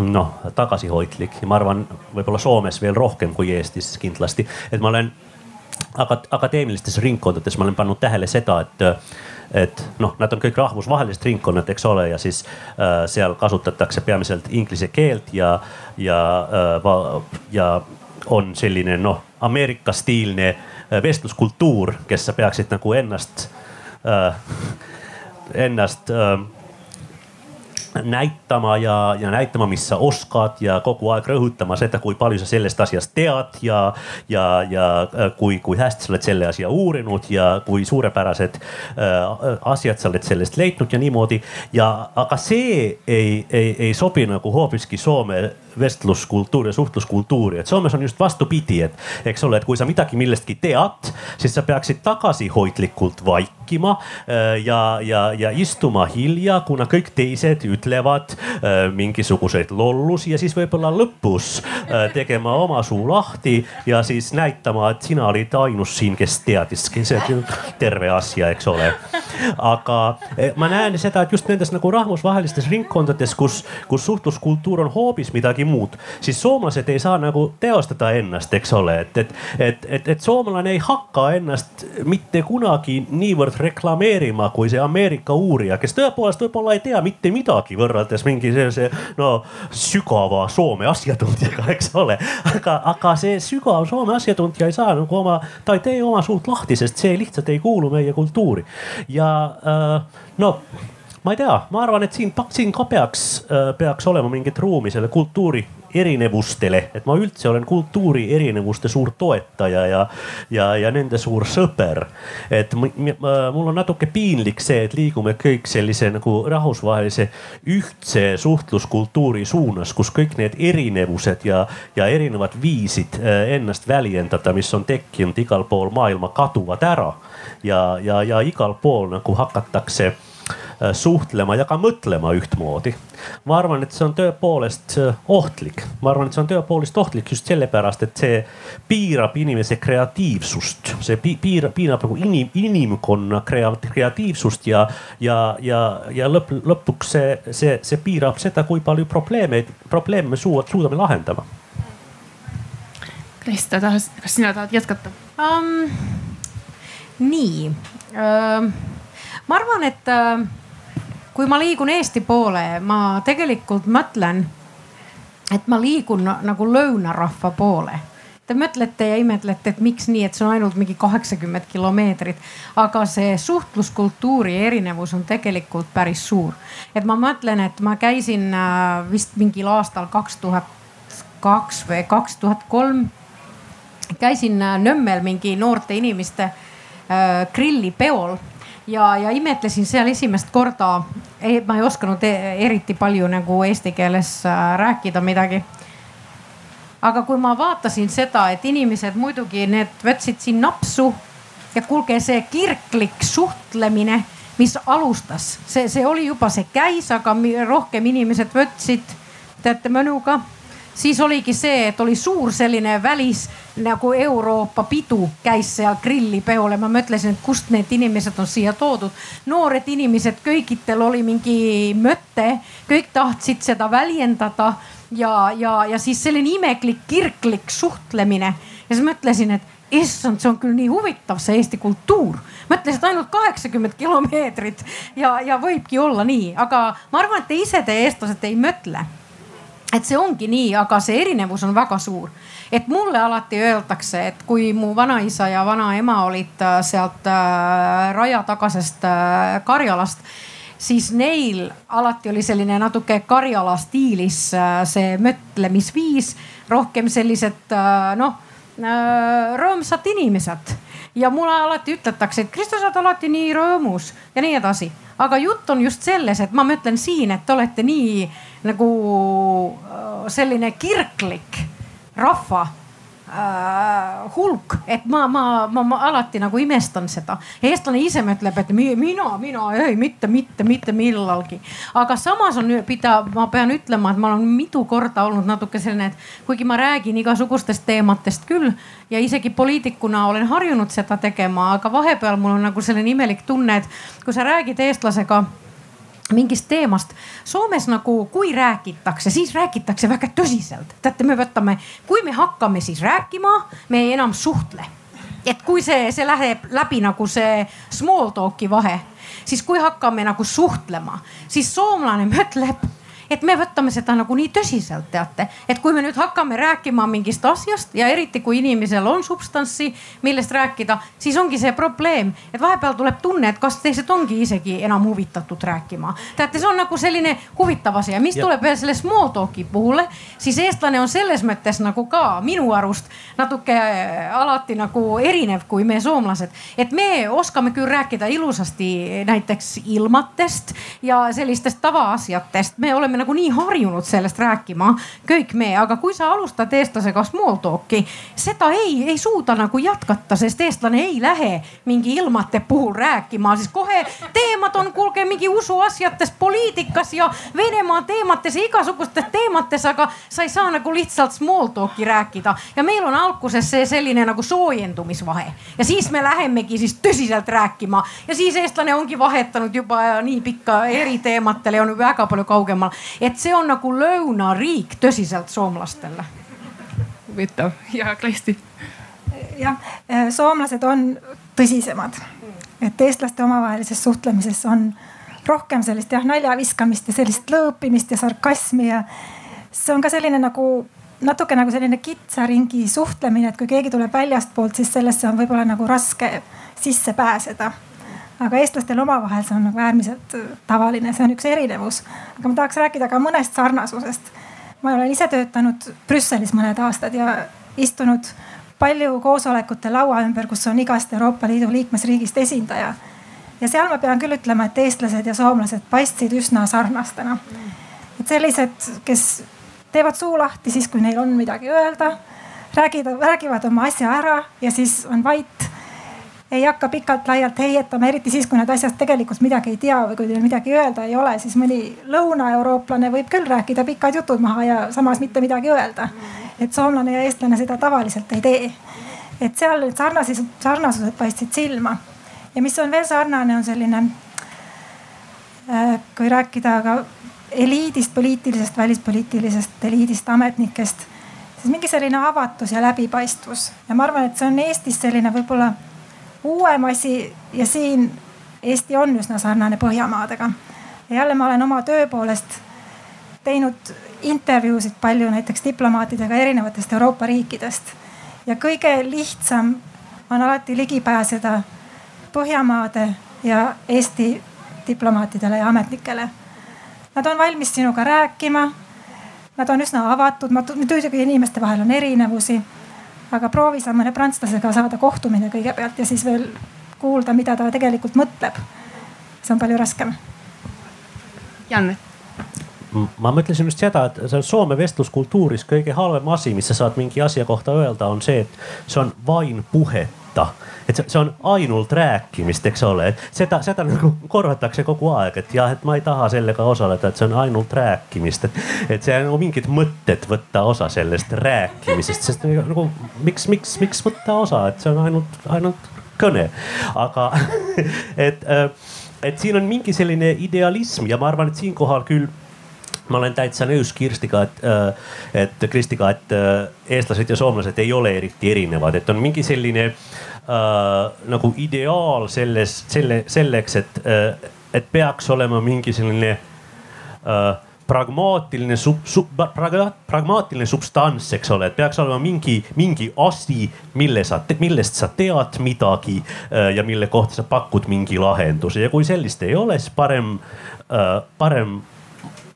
noh, tagasihoidlik. Ja ma arvan, võib-olla Soomes veel rohkem kui Eestis kindlasti, et ma olen akadeemilistes ringkondades ma olen pannud tähele seda, et, et noh, nad on kõik rahvusvahelised ringkonnad, eks ole, ja siis äh, seal kasutatakse peamiselt inglise keelt ja, ja äh,, ja on selline noh, Ameerika stiilne äh, vestluskultuur, kes sa peaksid nagu ennast äh,, ennast äh, näitama ja, ja näitama, mis sa oskad ja kogu aeg rõhutama seda, kui palju sa sellest asjast tead ja, ja, ja äh, kui, kui hästi sa oled selle asja uurinud ja kui suurepärased äh, asjad sa oled sellest leidnud ja niimoodi. ja, aga see ei, ei, ei sobi nagu hoopiski Soome vestluskultuur ja suhtluskultuuri, et Soomes on just vastupidi, et eks ole, et kui sa midagi millestki tead, siis sa peaksid tagasihoidlikult vaikima äh, ja, ja, ja istuma hilja, kuna kõik teised ütlevad äh, mingisuguseid lollusi ja siis võib-olla lõpus äh, tegema oma suu lahti ja siis näitama, et sina olid ainus siin, kes teadiski, see on terve asja, eks ole. aga ma näen seda, et just nendes nagu rahvusvahelistes ringkondades, kus, kus suhtluskultuur on hoopis midagi midagi muud, siis soomlased ei saa nagu teostada ennast, eks ole, et, et, et, et, et soomlane ei hakka ennast mitte kunagi niivõrd reklameerima kui see Ameerika uurija, kes tõepoolest võib-olla ei tea mitte midagi võrreldes mingi sellise no sügava Soome asjatundjaga, eks ole. aga, aga see sügav Soome asjatundja ei saa nagu oma, ta ei tee oma suurt lahti, sest see lihtsalt ei kuulu meie kultuuri ja äh, no ma ei tea, ma arvan, et siin, siin ka peaks, äh, peaks olema mingit ruumi selle kultuuri erinevustele, et ma üldse olen kultuuri erinevuste suur toetaja ja, ja, ja nende suur sõber. et mul on natuke piinlik see, et liigume kõik sellise nagu rahvusvahelise ühtse suhtluskultuuri suunas, kus kõik need erinevused ja, ja erinevad viisid äh, ennast väljendada, mis on tekkinud igal pool maailma, kaduvad ära ja, ja, ja igal pool nagu hakatakse suhtlema ja ka mõtlema ühtmoodi. ma arvan, et see on tõepoolest ohtlik, ma arvan, et see on tõepoolest ohtlik just sellepärast, et see piirab inimese kreatiivsust, see piirab, piirab nagu inim, inimkonna kreatiivsust ja, ja, ja, ja lõpp, lõpuks see, see, see piirab seda, kui palju probleeme, probleeme me suudame lahendama Krista, tahad, kas sina tahad jätkata um,? nii uh,, ma arvan, et uh, kui ma liigun Eesti poole, ma tegelikult mõtlen, et ma liigun nagu lõunarahva poole te mõtlete ja imetlete, et miks nii, et see on ainult mingi kaheksakümmend kilomeetrit. aga see suhtluskultuuri erinevus on tegelikult päris suur. et ma mõtlen, et ma käisin äh, vist mingil aastal kaks tuhat kaks või kaks tuhat kolm käisin äh, Nõmmel mingi noorte inimeste äh, grillipeol ja, ja imetlesin seal esimest korda. ma ei osanud e-, eriti palju nagu eesti keeles äh, rääkida midagi. aga kui ma vaatasin seda, et inimesed muidugi need võtsid siin napsu ja kuulge, see kirglik suhtlemine, mis alustas, see, see oli juba, see käis, aga rohkem inimesed võtsid teate mõnuga siis oligi see, et oli suur selline välis nagu Euroopa pidu käis seal grillipeol ja ma mõtlesin, et kust need inimesed on siia toodud. noored inimesed, kõigitel oli mingi mõte, kõik tahtsid seda väljendada ja, ja, ja siis selline imeklik kirglik suhtlemine ja siis mõtlesin, et issand, see on küll nii huvitav, see Eesti kultuur. mõtlesin, et ainult kaheksakümmend kilomeetrit ja, ja võibki olla nii, aga ma arvan, et te ise, te eestlased ei mõtle et see ongi nii, aga see erinevus on väga suur. et mulle alati öeldakse, et kui mu vanaisa ja vanaema olid äh, sealt äh, raja tagasest äh, Karjalast, siis neil alati oli selline natuke Karjala stiilis äh, see mõtlemisviis, rohkem sellised äh, noh rõõmsad inimesed ja mulle alati ütletakse, et Kristo, sa oled alati nii rõõmus ja nii edasi. aga jutt on just selles, et ma mõtlen siin, et te olete nii nagu äh, selline kirglik rahva äh, hulk, et ma, ma, ma, ma alati nagu imestan seda. eestlane ise mõtleb, et mina, mina ei, mitte, mitte, mitte millalgi. aga samas on, pida, ma pean ütlema, et ma olen mitu korda olnud natuke selline, et kuigi ma räägin igasugustest teematest küll ja isegi poliitikuna olen harjunud seda tegema, aga vahepeal mul on nagu selline imelik tunne, et kui sa räägid eestlasega mingist teemast. Soomes nagu, kui räägitakse, siis räägitakse väga tõsiselt. teate, me võtame, kui me hakkame siis rääkima, me ei enam suhtle. et kui see, see läheb läbi nagu see small talk'i vahe, siis kui hakkame nagu suhtlema, siis soomlane mõtleb et me võtame seda nagu nii tõsiselt, teate. et kui me nüüd hakkame rääkima mingist asjast ja eriti kui inimesel on substantsi, millest rääkida, siis ongi see probleem, et vahepeal tuleb tunne, et kas teised ongi isegi enam huvitatud rääkima. teate, see on nagu selline huvitav asi ja mis ja. tuleb veel selle small talk'i puhul, siis eestlane on selles mõttes nagu ka minu arust natuke äh, alati nagu erinev kui me soomlased. et me oskame küll rääkida ilusasti näiteks ilmatest ja sellistest tavaasjatest, me oleme nagu nii harjunud sellest rääkima, kõik me, aga kui sa alustad eestlasega small talk'i, seda ei, ei suuda nagu jätkata, sest eestlane ei lähe mingi ilmate puhul rääkima, siis kohe teemad on, kuulge mingi usuasjates, poliitikas ja Venemaa teemates ja igasugustes teemates, aga sa ei saa nagu lihtsalt small talk'i rääkida. ja meil on alguses see selline nagu soojendumisvahe. Ja siis me lähemegi siis tõsiselt rääkima. Ja siis eestlane ongi vahetanud juba nii pikka eri teemadel ja on väga palju kaugemal et see on nagu lõunariik tõsiselt soomlastele. huvitav ja Kristi. jah, soomlased on tõsisemad, et eestlaste omavahelises suhtlemises on rohkem sellist jah nalja viskamist ja sellist lõõpimist ja sarkasmi ja see on ka selline nagu natuke nagu selline kitsa ringi suhtlemine, et kui keegi tuleb väljastpoolt, siis sellesse on võib-olla nagu raske sisse pääseda aga eestlastel omavahel see on nagu äärmiselt äh, tavaline, see on üks erinevus. aga ma tahaks rääkida ka mõnest sarnasusest. ma olen ise töötanud Brüsselis mõned aastad ja istunud palju koosolekute laua ümber, kus on igast Euroopa Liidu liikmesriigist esindaja. ja seal ma pean küll ütlema, et eestlased ja soomlased paistsid üsna sarnastena. et sellised, kes teevad suu lahti siis, kui neil on midagi öelda, räägivad, räägivad oma asja ära ja siis on vait ei hakka pikalt-laialt heietama, eriti siis, kui nad asjast tegelikult midagi ei tea või kui neil midagi öelda ei ole, siis mõni lõunaeurooplane võib küll rääkida pikad jutud maha ja samas mitte midagi öelda. et soomlane ja eestlane seda tavaliselt ei tee. et seal need sarnasused, sarnasused paistsid silma. ja mis on veel sarnane, on selline äh,, kui rääkida ka eliidist, poliitilisest, välispoliitilisest eliidist, ametnikest, siis mingi selline avatus ja läbipaistvus ja ma arvan, et see on Eestis selline võib-olla uuem asi ja siin Eesti on üsna sarnane Põhjamaadega. ja jälle ma olen oma töö poolest teinud intervjuusid palju näiteks diplomaatidega erinevatest Euroopa riikidest. ja kõige lihtsam on alati ligi pääseda Põhjamaade ja Eesti diplomaatidele ja ametnikele. Nad on valmis sinuga rääkima. Nad on üsna avatud, muidugi inimeste vahel on erinevusi aga proovi sa mõne prantslasega saada kohtumine kõigepealt ja siis veel kuulda, mida ta tegelikult mõtleb. see on palju raskem. Janne ma mõtlesin just seda, et see Soome vestluskultuuris kõige halvem asi, mis sa saad mingi asja kohta öelda, on see, et see on vain puheta et see, see on ainult rääkimist, eks ole, et seda, seda nagu korratakse kogu aeg, et jah, et ma ei taha sellega osaleda, et see on ainult rääkimist, et, et see on nagu mingid mõtted võtta osa sellest rääkimisest, sest nagu miks, miks, miks võtta osa, et see on ainult, ainult kõne, aga et, et siin on mingi selline idealism ja ma arvan, et siinkohal küll ma olen täitsa nõus Kirstiga, et, et Kristiga, et eestlased ja soomlased ei ole eriti erinevad, et on mingi selline äh, äh, nagu ideaal selles, selle, selleks, et äh,, et peaks olema mingi selline äh, pragmaatiline sub, sub, praga, pragmaatiline substants, eks ole, et peaks olema mingi, mingi asi, mille sa, millest sa tead midagi äh, ja mille kohta sa pakud mingi lahenduse. Ja kui sellist ei ole, siis parem äh,, parem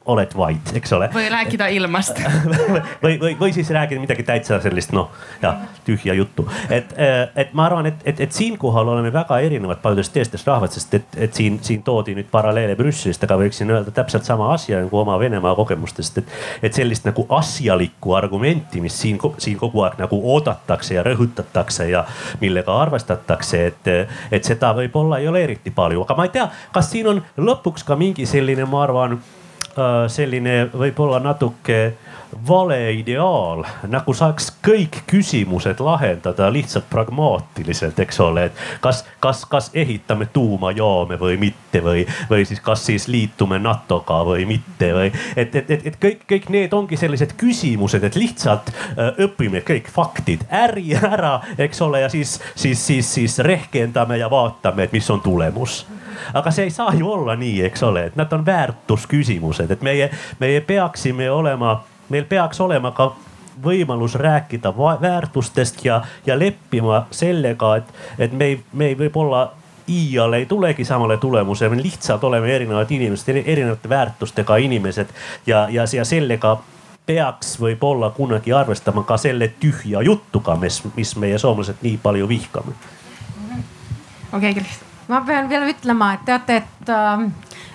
oled vait, eks ole. või rääkida ilmast või, või, või siis räägid midagi täitsa sellist noh, ja tühja juttu. et, et ma arvan, et, et, et siinkohal oleme väga erinevad paljudest teistest rahvast, sest et, et siin, siin toodi nüüd paralleele Brüsselist, aga võiksin öelda täpselt sama asja nagu oma Venemaa kogemustest, et, et sellist nagu asjalikku argumenti, mis siin, siin kogu aeg nagu oodatakse ja rõhutatakse ja millega arvestatakse, et, et seda võib-olla ei ole eriti palju, aga ma ei tea, kas siin on lõpuks ka mingi selline, ma arvan Äh, selline võib-olla natuke vale ideaal, nagu saaks kõik küsimused lahendada lihtsalt pragmaatiliselt, eks ole, et kas, kas, kas ehitame tuumajaame või mitte või, või siis kas siis liitume NATO-ga või mitte või. et, et, et, et kõik, kõik need ongi sellised küsimused, et lihtsalt äh, õpime kõik faktid äri ära, eks ole, ja siis, siis, siis, siis rehkendame ja vaatame, et mis on tulemus aga see ei saa ju olla nii, eks ole, et nad on väärtusküsimused, et meie, meie peaksime olema, meil peaks olema ka võimalus rääkida väärtustest ja, ja leppima sellega, et, et me ei, me ei võib-olla iial ei tulegi samale tulemusele, me lihtsalt oleme erinevad inimesed, erinevate väärtustega inimesed ja, ja, ja sellega peaks võib-olla kunagi arvestama ka selle tühja jutuga, mis, mis meie soomlased nii palju vihkame. okei okay,, Krist ma pean veel ütlema, et teate, et äh,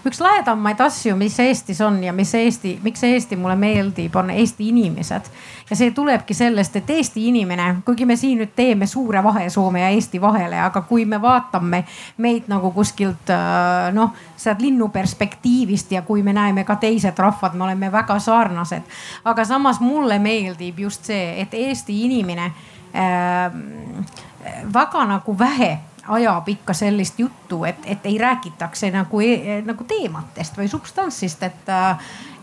üks lahedamaid asju, mis Eestis on ja mis Eesti, miks Eesti mulle meeldib, on Eesti inimesed. ja see tulebki sellest, et Eesti inimene, kuigi me siin nüüd teeme suure vahe Soome ja Eesti vahele, aga kui me vaatame meid nagu kuskilt äh, noh, sealt linnu perspektiivist ja kui me näeme ka teised rahvad, me oleme väga sarnased. aga samas mulle meeldib just see, et Eesti inimene äh, väga nagu vähe ajab ikka sellist juttu, et, et ei räägitakse nagu, nagu teematest või substantsist, et,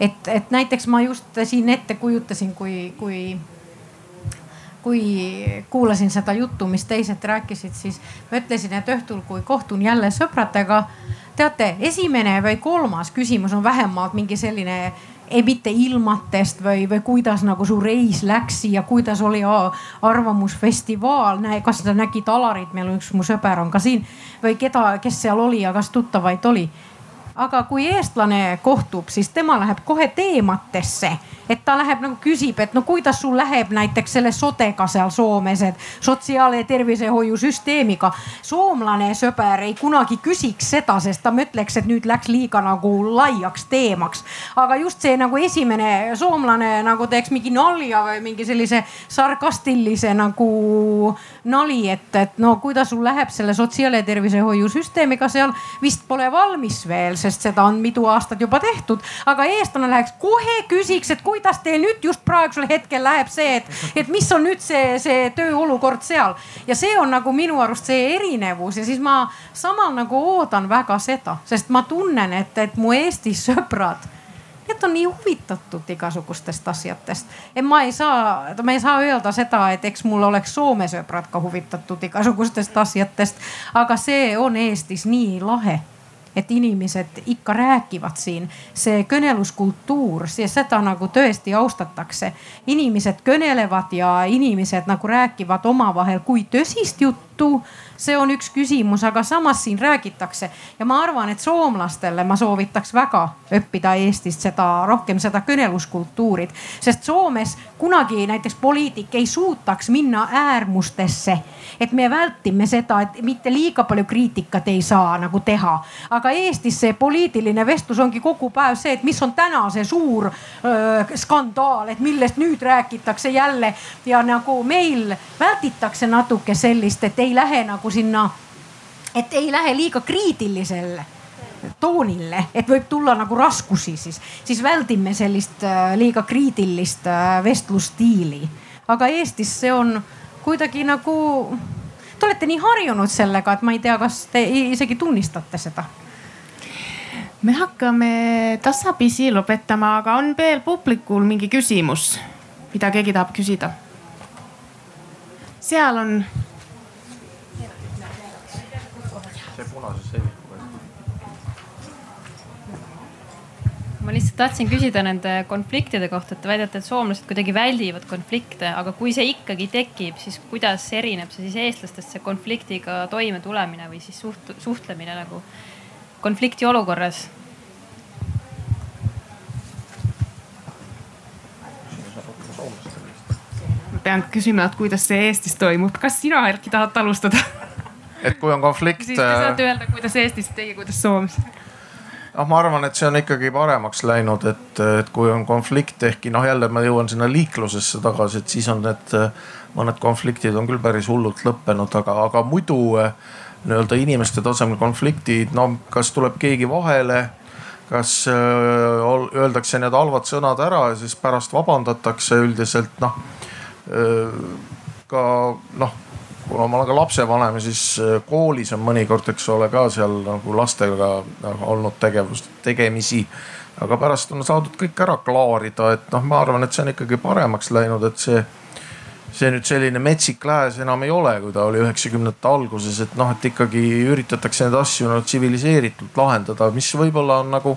et, et näiteks ma just siin ette kujutasin, kui, kui kui kuulasin seda juttu, mis teised rääkisid, siis ma ütlesin, et õhtul, kui kohtun jälle sõpradega, teate, esimene või kolmas küsimus on vähemalt mingi selline ei mitte ilmatest või, või kuidas nagu su reis läks ja kuidas oli arvamusfestivaal, näe, kas sa nägid Alarit, meil üks mu sõber on ka siin. Või keda, kes seal oli ja kas tuttavaid oli. Aga kui eestlane kohtub, siis tema läheb kohe teematesse et ta läheb nagu küsib, et no kuidas sul läheb näiteks selle sodega seal Soomes, et sotsiaal- ja tervishoiusüsteemiga. soomlane sõber ei kunagi küsiks seda, sest ta mõtleks, et nüüd läks liiga nagu laiaks teemaks. aga just see nagu esimene soomlane nagu teeks mingi nalja või mingi sellise sarkastilise nagu nali, et, et no kuidas sul läheb selle sotsiaal- ja tervishoiusüsteemiga seal vist pole valmis veel, sest seda on mitu aastat juba tehtud. aga eestlane läheks kohe küsiks, et kui kuidas teil nüüd just praegusel hetkel läheb see, et, et mis on nüüd see, see tööolukord seal ja see on nagu minu arust see erinevus ja siis ma samal nagu oodan väga seda, sest ma tunnen, et, et mu Eesti sõbrad Need on nii huvitatud igasugustest asjadest. et ma ei saa, ma ei saa öelda seda, et eks mul oleks Soome sõbrad ka huvitatud igasugustest asjadest, aga see on Eestis nii lahe et inimesed ikka räägivad siin. see kõneluskultuur, seda nagu tõesti austatakse. inimesed kõnelevad ja inimesed nagu räägivad omavahel, kui tõsist juttu see on üks küsimus, aga samas siin räägitakse ja ma arvan, et soomlastele ma soovitaks väga õppida Eestist seda rohkem seda kõneluskultuurit, sest Soomes kunagi näiteks poliitik ei suutaks minna äärmustesse. Et me vältime seda, et mitte liiga palju kriitikat ei saa nagu teha, aga Eestis see poliitiline vestlus ongi kogu päev see, et mis on täna see suur öö, skandaal, et millest nüüd räägitakse jälle. Ja nagu meil välditakse natuke sellist, et ei lähe nagu sinna, et ei lähe liiga kriitilisele toonile, et võib tulla nagu raskusi, siis, siis väldime sellist liiga kriitilist vestlusstiili. aga Eestis see on kuidagi nagu, te olete nii harjunud sellega, et ma ei tea, kas te isegi tunnistate seda me hakkame tasapisi lõpetama, aga on veel publikul mingi küsimus, mida keegi tahab küsida? seal on ma lihtsalt tahtsin küsida nende konfliktide kohta, et te väidate, et soomlased kuidagi väldivad konflikte, aga kui see ikkagi tekib, siis kuidas erineb see siis eestlastest, see konfliktiga toimetulemine või siis suht-, suhtlemine nagu konflikti olukorras? pean küsima, et kuidas see Eestis toimub, kas sina, Erki, tahad alustada? et kui on konflikt. siis te saate öelda, kuidas Eestis, teie, kuidas Soomes noh, ma arvan, et see on ikkagi paremaks läinud, et, et kui on konflikt, ehkki noh, jälle ma jõuan sinna liiklusesse tagasi, et siis on need mõned konfliktid on küll päris hullult lõppenud, aga, aga muidu nii-öelda inimeste tasemel konfliktid, no kas tuleb keegi vahele kas öö, öeldakse need halvad sõnad ära ja siis pärast vabandatakse üldiselt noh. ka noh kuna ma olen ka lapsevanem siis äh, koolis on mõnikord, eks ole, ka seal nagu lastega olnud tegevust, tegemisi. aga pärast on saadud kõik ära klaarida, et noh, ma arvan, et see on ikkagi paremaks läinud, et see see nüüd selline metsik lääs enam ei ole, kui ta oli üheksakümnendate alguses, et noh, et ikkagi üritatakse neid asju nagu tsiviliseeritult lahendada, mis võib-olla on nagu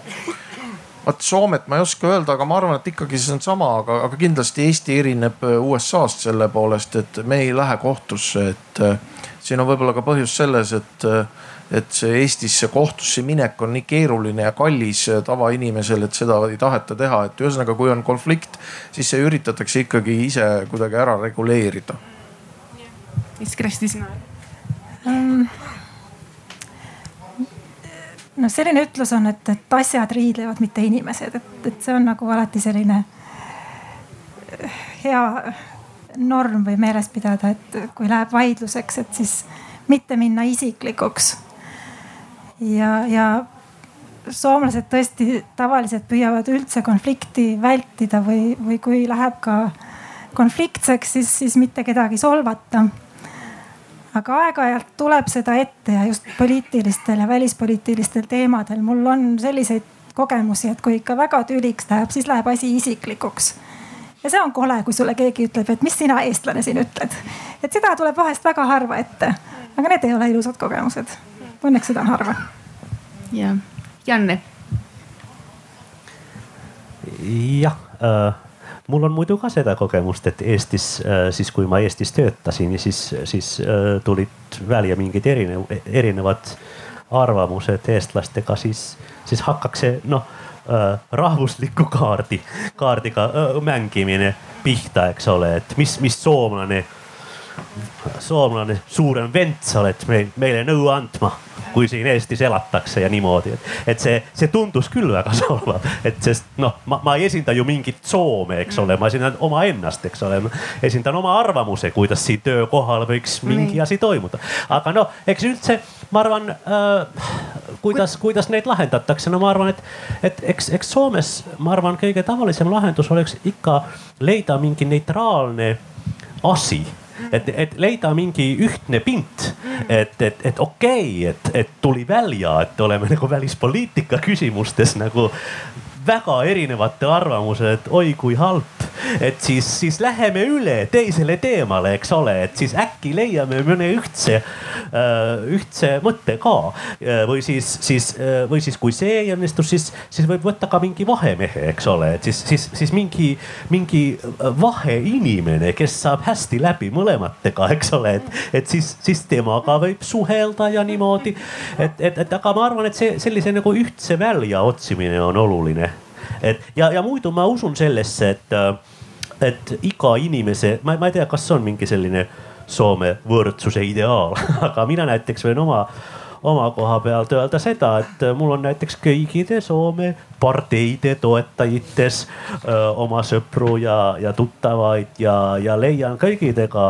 vaat Soomet ma ei oska öelda, aga ma arvan, et ikkagi see on sama, aga, aga kindlasti Eesti erineb äh, USA-st selle poolest, et me ei lähe kohtusse, et äh, siin on võib-olla ka põhjus selles, et, äh, et see Eestisse kohtusse minek on nii keeruline ja kallis tavainimesel, et seda ei taheta teha, et ühesõnaga, kui on konflikt, siis see üritatakse ikkagi ise kuidagi ära reguleerida. mis Kristi sina um,? Noh, selline ütlus on, et, et asjad riidlevad, mitte inimesed, et, et see on nagu alati selline äh, hea norm või meeles pidada, et kui läheb vaidluseks, et siis mitte minna isiklikuks. ja, ja soomlased tõesti tavaliselt püüavad üldse konflikti vältida või, või kui läheb ka konfliktseks, siis, siis mitte kedagi solvata aga aeg-ajalt tuleb seda ette ja just poliitilistel ja välispoliitilistel teemadel. mul on selliseid kogemusi, et kui ikka väga tüliks läheb, siis läheb asi isiklikuks. ja see on kole, kui sulle keegi ütleb, et mis sina, eestlane, siin ütled. et seda tuleb vahest väga harva ette, aga need ei ole ilusad kogemused. Õnneks seda on harva. ja, Janne. jah äh mul on muidu ka seda kogemust, et Eestis äh, siis, kui ma Eestis töötasin, siis, siis äh, tulid välja mingid erinev, erinevad arvamused eestlastega, siis, siis hakkaks see noh äh, rahvusliku kaardi, kaardiga äh, mängimine pihta, eks ole, et mis, mis soomlane, soomlane suurem vend sa oled meil, meile nõu andma kui siin Eestis elatakse ja niimoodi, et, et see, see tundus küll väga solvav, et sest noh, ma, ma ei esinda ju mingit Soome, eks ole, ma esindan omaennast, eks ole. esindan oma arvamuse, kuidas siin töökohal võiks mingi Nii. asi toimuda, aga noh, eks üldse ma arvan äh,, kuidas, kuidas neid lahendatakse, no ma arvan, et, et eks, eks Soomes, ma arvan, kõige tavalisem lahendus oleks ikka leida mingi neutraalne asi et, et leida mingi ühtne pint, et, et, et okei okay,, et, et tuli välja, et oleme nagu välispoliitika küsimustes nagu väga erinevate arvamused, oi kui halb. Et siis, siis läheme üle teisele teemale, eks ole, et siis äkki leiame mõne ühtse, ühtse mõtte ka. Äh, või siis, siis, äh, või siis, kui see ei õnnestu, siis, siis võib võtta ka mingi vahemehe, eks ole, et siis, siis, siis mingi, mingi vaheinimene, kes saab hästi läbi mõlematega, eks ole, et, et siis, siis temaga võib suhelda ja niimoodi. et, et, et aga ma arvan, et see sellise nagu ühtse välja otsimine on oluline et ja, ja muidu ma usun sellesse, et, et iga inimese, ma, ma ei tea, kas on mingi selline Soome võrdsuse ideaal. Aga mina näiteks võin oma oma koha pealt öelda seda, et mul on näiteks kõigide Soome parteide toetajites öö, oma sõpru ja, ja tuttavaid ja, ja leian kõigidega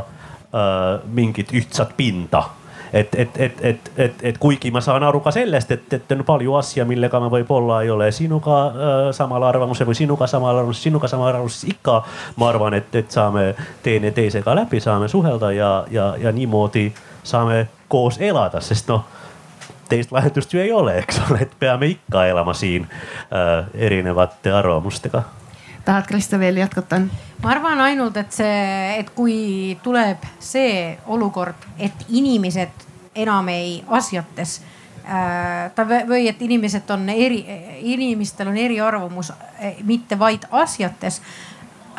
öö, mingit ühtsat pinda et, et, et, et, et, et kuigi ma saan aru ka sellest, et, et on palju asja, millega ma võib-olla ei ole. Sinuga äh, samal arvamusel või sinuga samal arvamusel, sinuga samal arvamusel, siis ikka. Ma arvan, et, et saame teineteisega läbi, saame suhelda ja, ja, ja niimoodi saame koos elada, sest noh teist lahendust ju ei ole, eks ole, et peame ikka elama siin äh, erinevate arvamustega tahad, Krista, veel jätkata? Ma arvan ainult, et see, et kui tuleb see olukord, et inimesed enam ei asjates äh, ta või et inimesed on eri, inimestel on eriarvamus, eh, mitte vaid asjates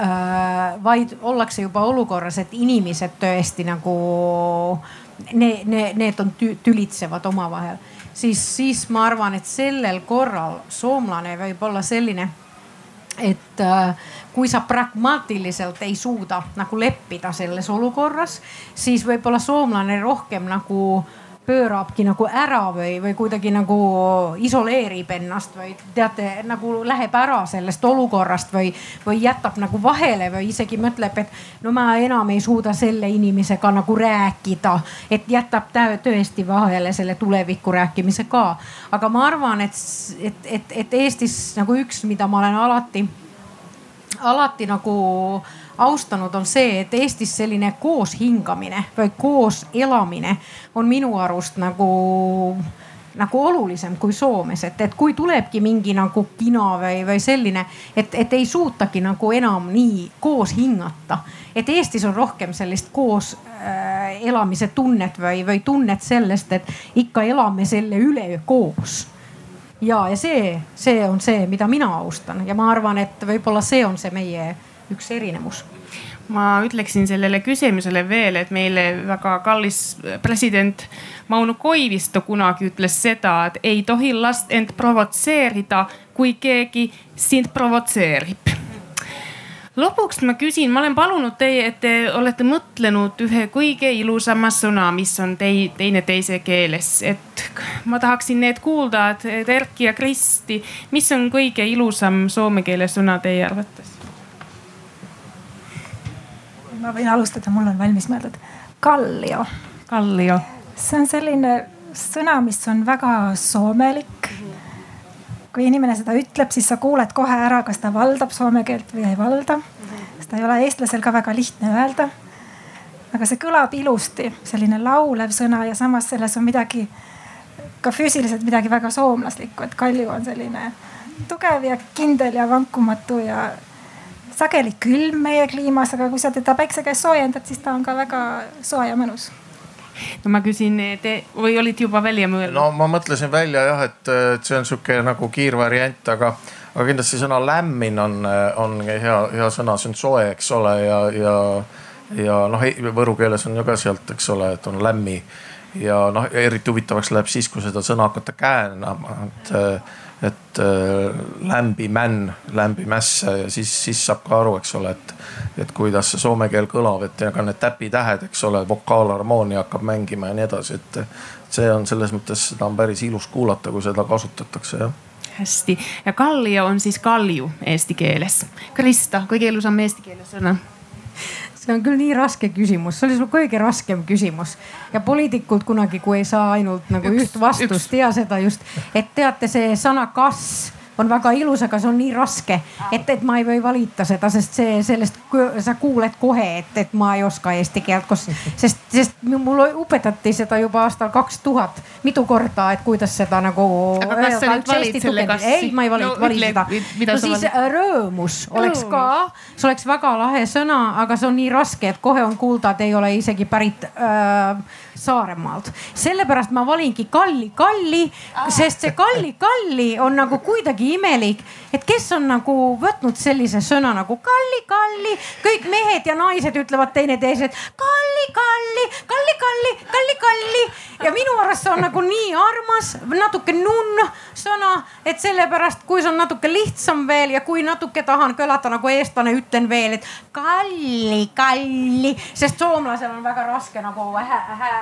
äh,. vaid ollakse juba olukorras, et inimesed tõesti nagu need, need, need on tü, tülitsevad omavahel, siis, siis ma arvan, et sellel korral soomlane võib olla selline et äh, kui sa pragmaatiliselt ei suuda nagu leppida selles olukorras, siis võib-olla soomlane rohkem nagu pöörabki nagu ära või, või kuidagi nagu isoleerib ennast või teate, nagu läheb ära sellest olukorrast või, või jätab nagu vahele või isegi mõtleb, et no ma enam ei suuda selle inimesega nagu rääkida. et jätab tõesti vahele selle tuleviku rääkimise ka. aga ma arvan, et, et, et, et Eestis nagu üks, mida ma olen alati alati nagu austanud, on see, et Eestis selline koos hingamine või koos elamine on minu arust nagu nagu olulisem kui Soomes, et, et kui tulebki mingi nagu kina või, või selline, et, et ei suutagi nagu enam nii koos hingata. et Eestis on rohkem sellist koos äh, elamise tunnet või, või tunnet sellest, et ikka elame selle üle koos ja, ja see, see on see, mida mina austan ja ma arvan, et võib-olla see on see meie üks erinevus. Ma ütleksin sellele küsimusele veel, et meile väga kallis president Mauno Koivisto kunagi ütles seda, et ei tohi last end provotseerida, kui keegi sind provotseerib. Lõpuks ma küsin, ma olen palunud teie, et te olete mõtlenud ühe kõige ilusama sõna, mis on tei, teineteise keeles, et ma tahaksin need kuulda, et Erki ja Kristi, mis on kõige ilusam soome keele sõna teie arvates? Ma võin alustada, mul on valmis mõeldud. kallio. kallio. see on selline sõna, mis on väga soomelik kui inimene seda ütleb, siis sa kuuled kohe ära, kas ta valdab soome keelt või ei valda. seda ei ole eestlasel ka väga lihtne öelda. aga see kõlab ilusti, selline laulev sõna ja samas selles on midagi ka füüsiliselt midagi väga soomlaslikku, et Kalju on selline tugev ja kindel ja vankumatu ja sageli külm meie kliimas, aga kui sa teda päikse käes soojendad, siis ta on ka väga soe ja mõnus. No ma küsin, te või olid juba välja mõelnud? no ma mõtlesin välja jah, et, et see on sihuke nagu kiirvariant, aga, aga kindlasti sõna lämmin on, on hea, hea sõna, see on soe, eks ole, ja, ja, ja noh, võru keeles on ju ka sealt, eks ole, et on lämmi. Ja noh, eriti huvitavaks läheb siis, kui seda sõna hakata käänama, et et äh, lämbi männ, lämbi mässa ja siis, siis saab ka aru, eks ole, et, et kuidas see soome keel kõlab, et ega need täpitähed, eks ole, vokaalarmoonia hakkab mängima ja nii edasi, et see on selles mõttes, seda on päris ilus kuulata, kui seda kasutatakse jah. Hästi. Ja kallio on siis kalju eesti keeles. Krista, kõige ilusam eesti keeles sõna see on küll nii raske küsimus, see oli sul kõige raskem küsimus. Ja poliitikult kunagi, kui ei saa ainult nagu üks, üht vastust, tea seda just, et teate, see sõna kas on väga ilus, aga see on nii raske, et, et ma ei või valida seda, sest see, sellest sa kuuled kohe, et, et ma ei oska eesti keelt, kus, sest, sest mul õpetati seda juba aastal kaks tuhat mitu korda, et kuidas seda nagu. aga kas sa nüüd valid selle kassi? ei, ma ei vali no,, vali seda. no siis valid? rõõmus oleks ka, see oleks väga lahe sõna, aga see on nii raske, et kohe on kuulda, et ei ole isegi pärit äh, Saaremaalt. sellepärast ma valingi Kalli Kalli, sest see Kalli Kalli on nagu kuidagi imelik, et kes on nagu võtnud sellise sõna nagu Kalli Kalli. kõik mehed ja naised ütlevad teineteised Kalli Kalli, Kalli Kalli, Kalli Kalli ja minu arust see on nagu nii armas, natuke nunn sõna, et sellepärast, kui see on natuke lihtsam veel ja kui natuke tahan kõlada nagu eestlane, ütlen veel, et kalli, kalli, sest soomlasel on väga raske nagu hä hä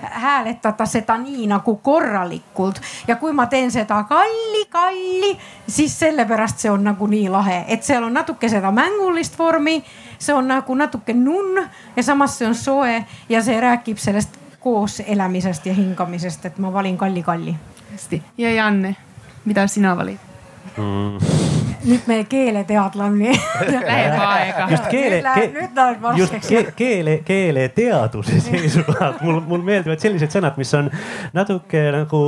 hääletada seda nii nagu korralikult ja kui ma teen seda kalli, kalli, siis sellepärast see on nagu nii lahe, et seal on natuke seda mängulist vormi, see on nagu natuke nunn ja samas see on soe ja see räägib sellest koos elamisest ja hingamisest, et ma valin Kalli Kalli. hästi ja Janne, mida sina valid mm.? nüüd me keeleteadlane Läheb aega. just keele, just ke, keele, keeleteaduse seisukohalt mul, mul meeldivad sellised sõnad, mis on natuke nagu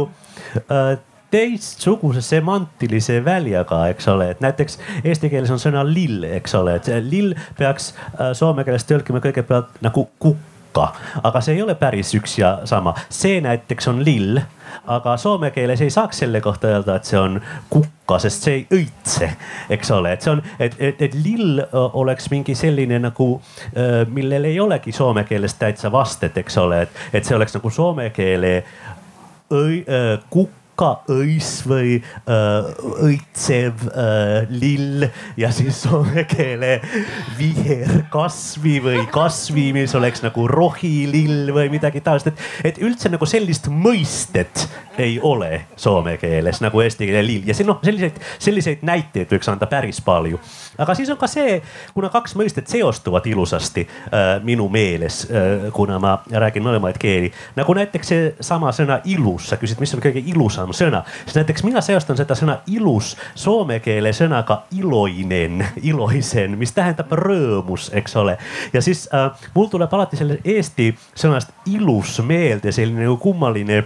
äh, teistsuguse semantilise väljaga, eks ole, et näiteks eesti keeles on sõna lill, eks ole, et lill peaks äh, soome keeles tõlkima kõigepealt nagu kukk kukka, aga see ei ole päris üks ja sama. see näiteks on lill, aga soome keeles ei saaks selle kohta öelda, et see on kukka, sest see ei õitse, eks ole, et see on, et, et, et lill oleks mingi selline nagu, millel ei olegi soome keeles täitsa vastet, eks ole, et, et see oleks nagu soome keele õi, kukk õis või äh, õitsev äh, lill ja siis soome keele viherkasvi või kasvi, mis oleks nagu rohilill või midagi taolist, et, et üldse nagu sellist mõistet ei ole soome keeles nagu eesti keele lill. Ja see noh, selliseid, selliseid näiteid võiks anda päris palju. aga siis on ka see, kuna kaks mõistet seostuvad ilusasti äh, minu meeles äh,, kuna ma räägin mõlemaid keeli, nagu näiteks seesama sõna ilus, sa küsid, mis on kõige ilusam sõna, siis näiteks mina seostan seda sõna ilus soome keele sõnaga iloinen, iloisen, mis tähendab rõõmus, eks ole. ja siis äh, mul tuleb alati selle eesti sõnast ilus meelde selline nagu kummaline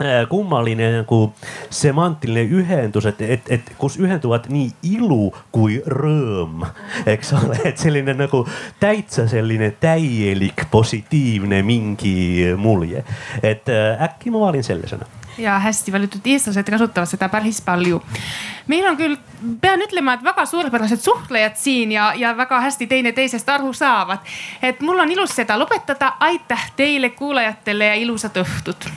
Äh, kummaline nagu semantiline ühendus, et, et, et kus ühenduvad nii ilu kui rõõm, eks ole, et selline nagu täitsa selline täielik positiivne mingi mulje. et äh, äkki ma valin selle sõna ja hästi valitud eestlased kasutavad seda päris palju. meil on küll, pean ütlema, et väga suurepärased suhtlejad siin ja, ja väga hästi teineteisest aru saavad. et mul on ilus seda lõpetada. aitäh teile, kuulajatele ja ilusat õhtut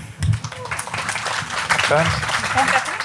aitäh.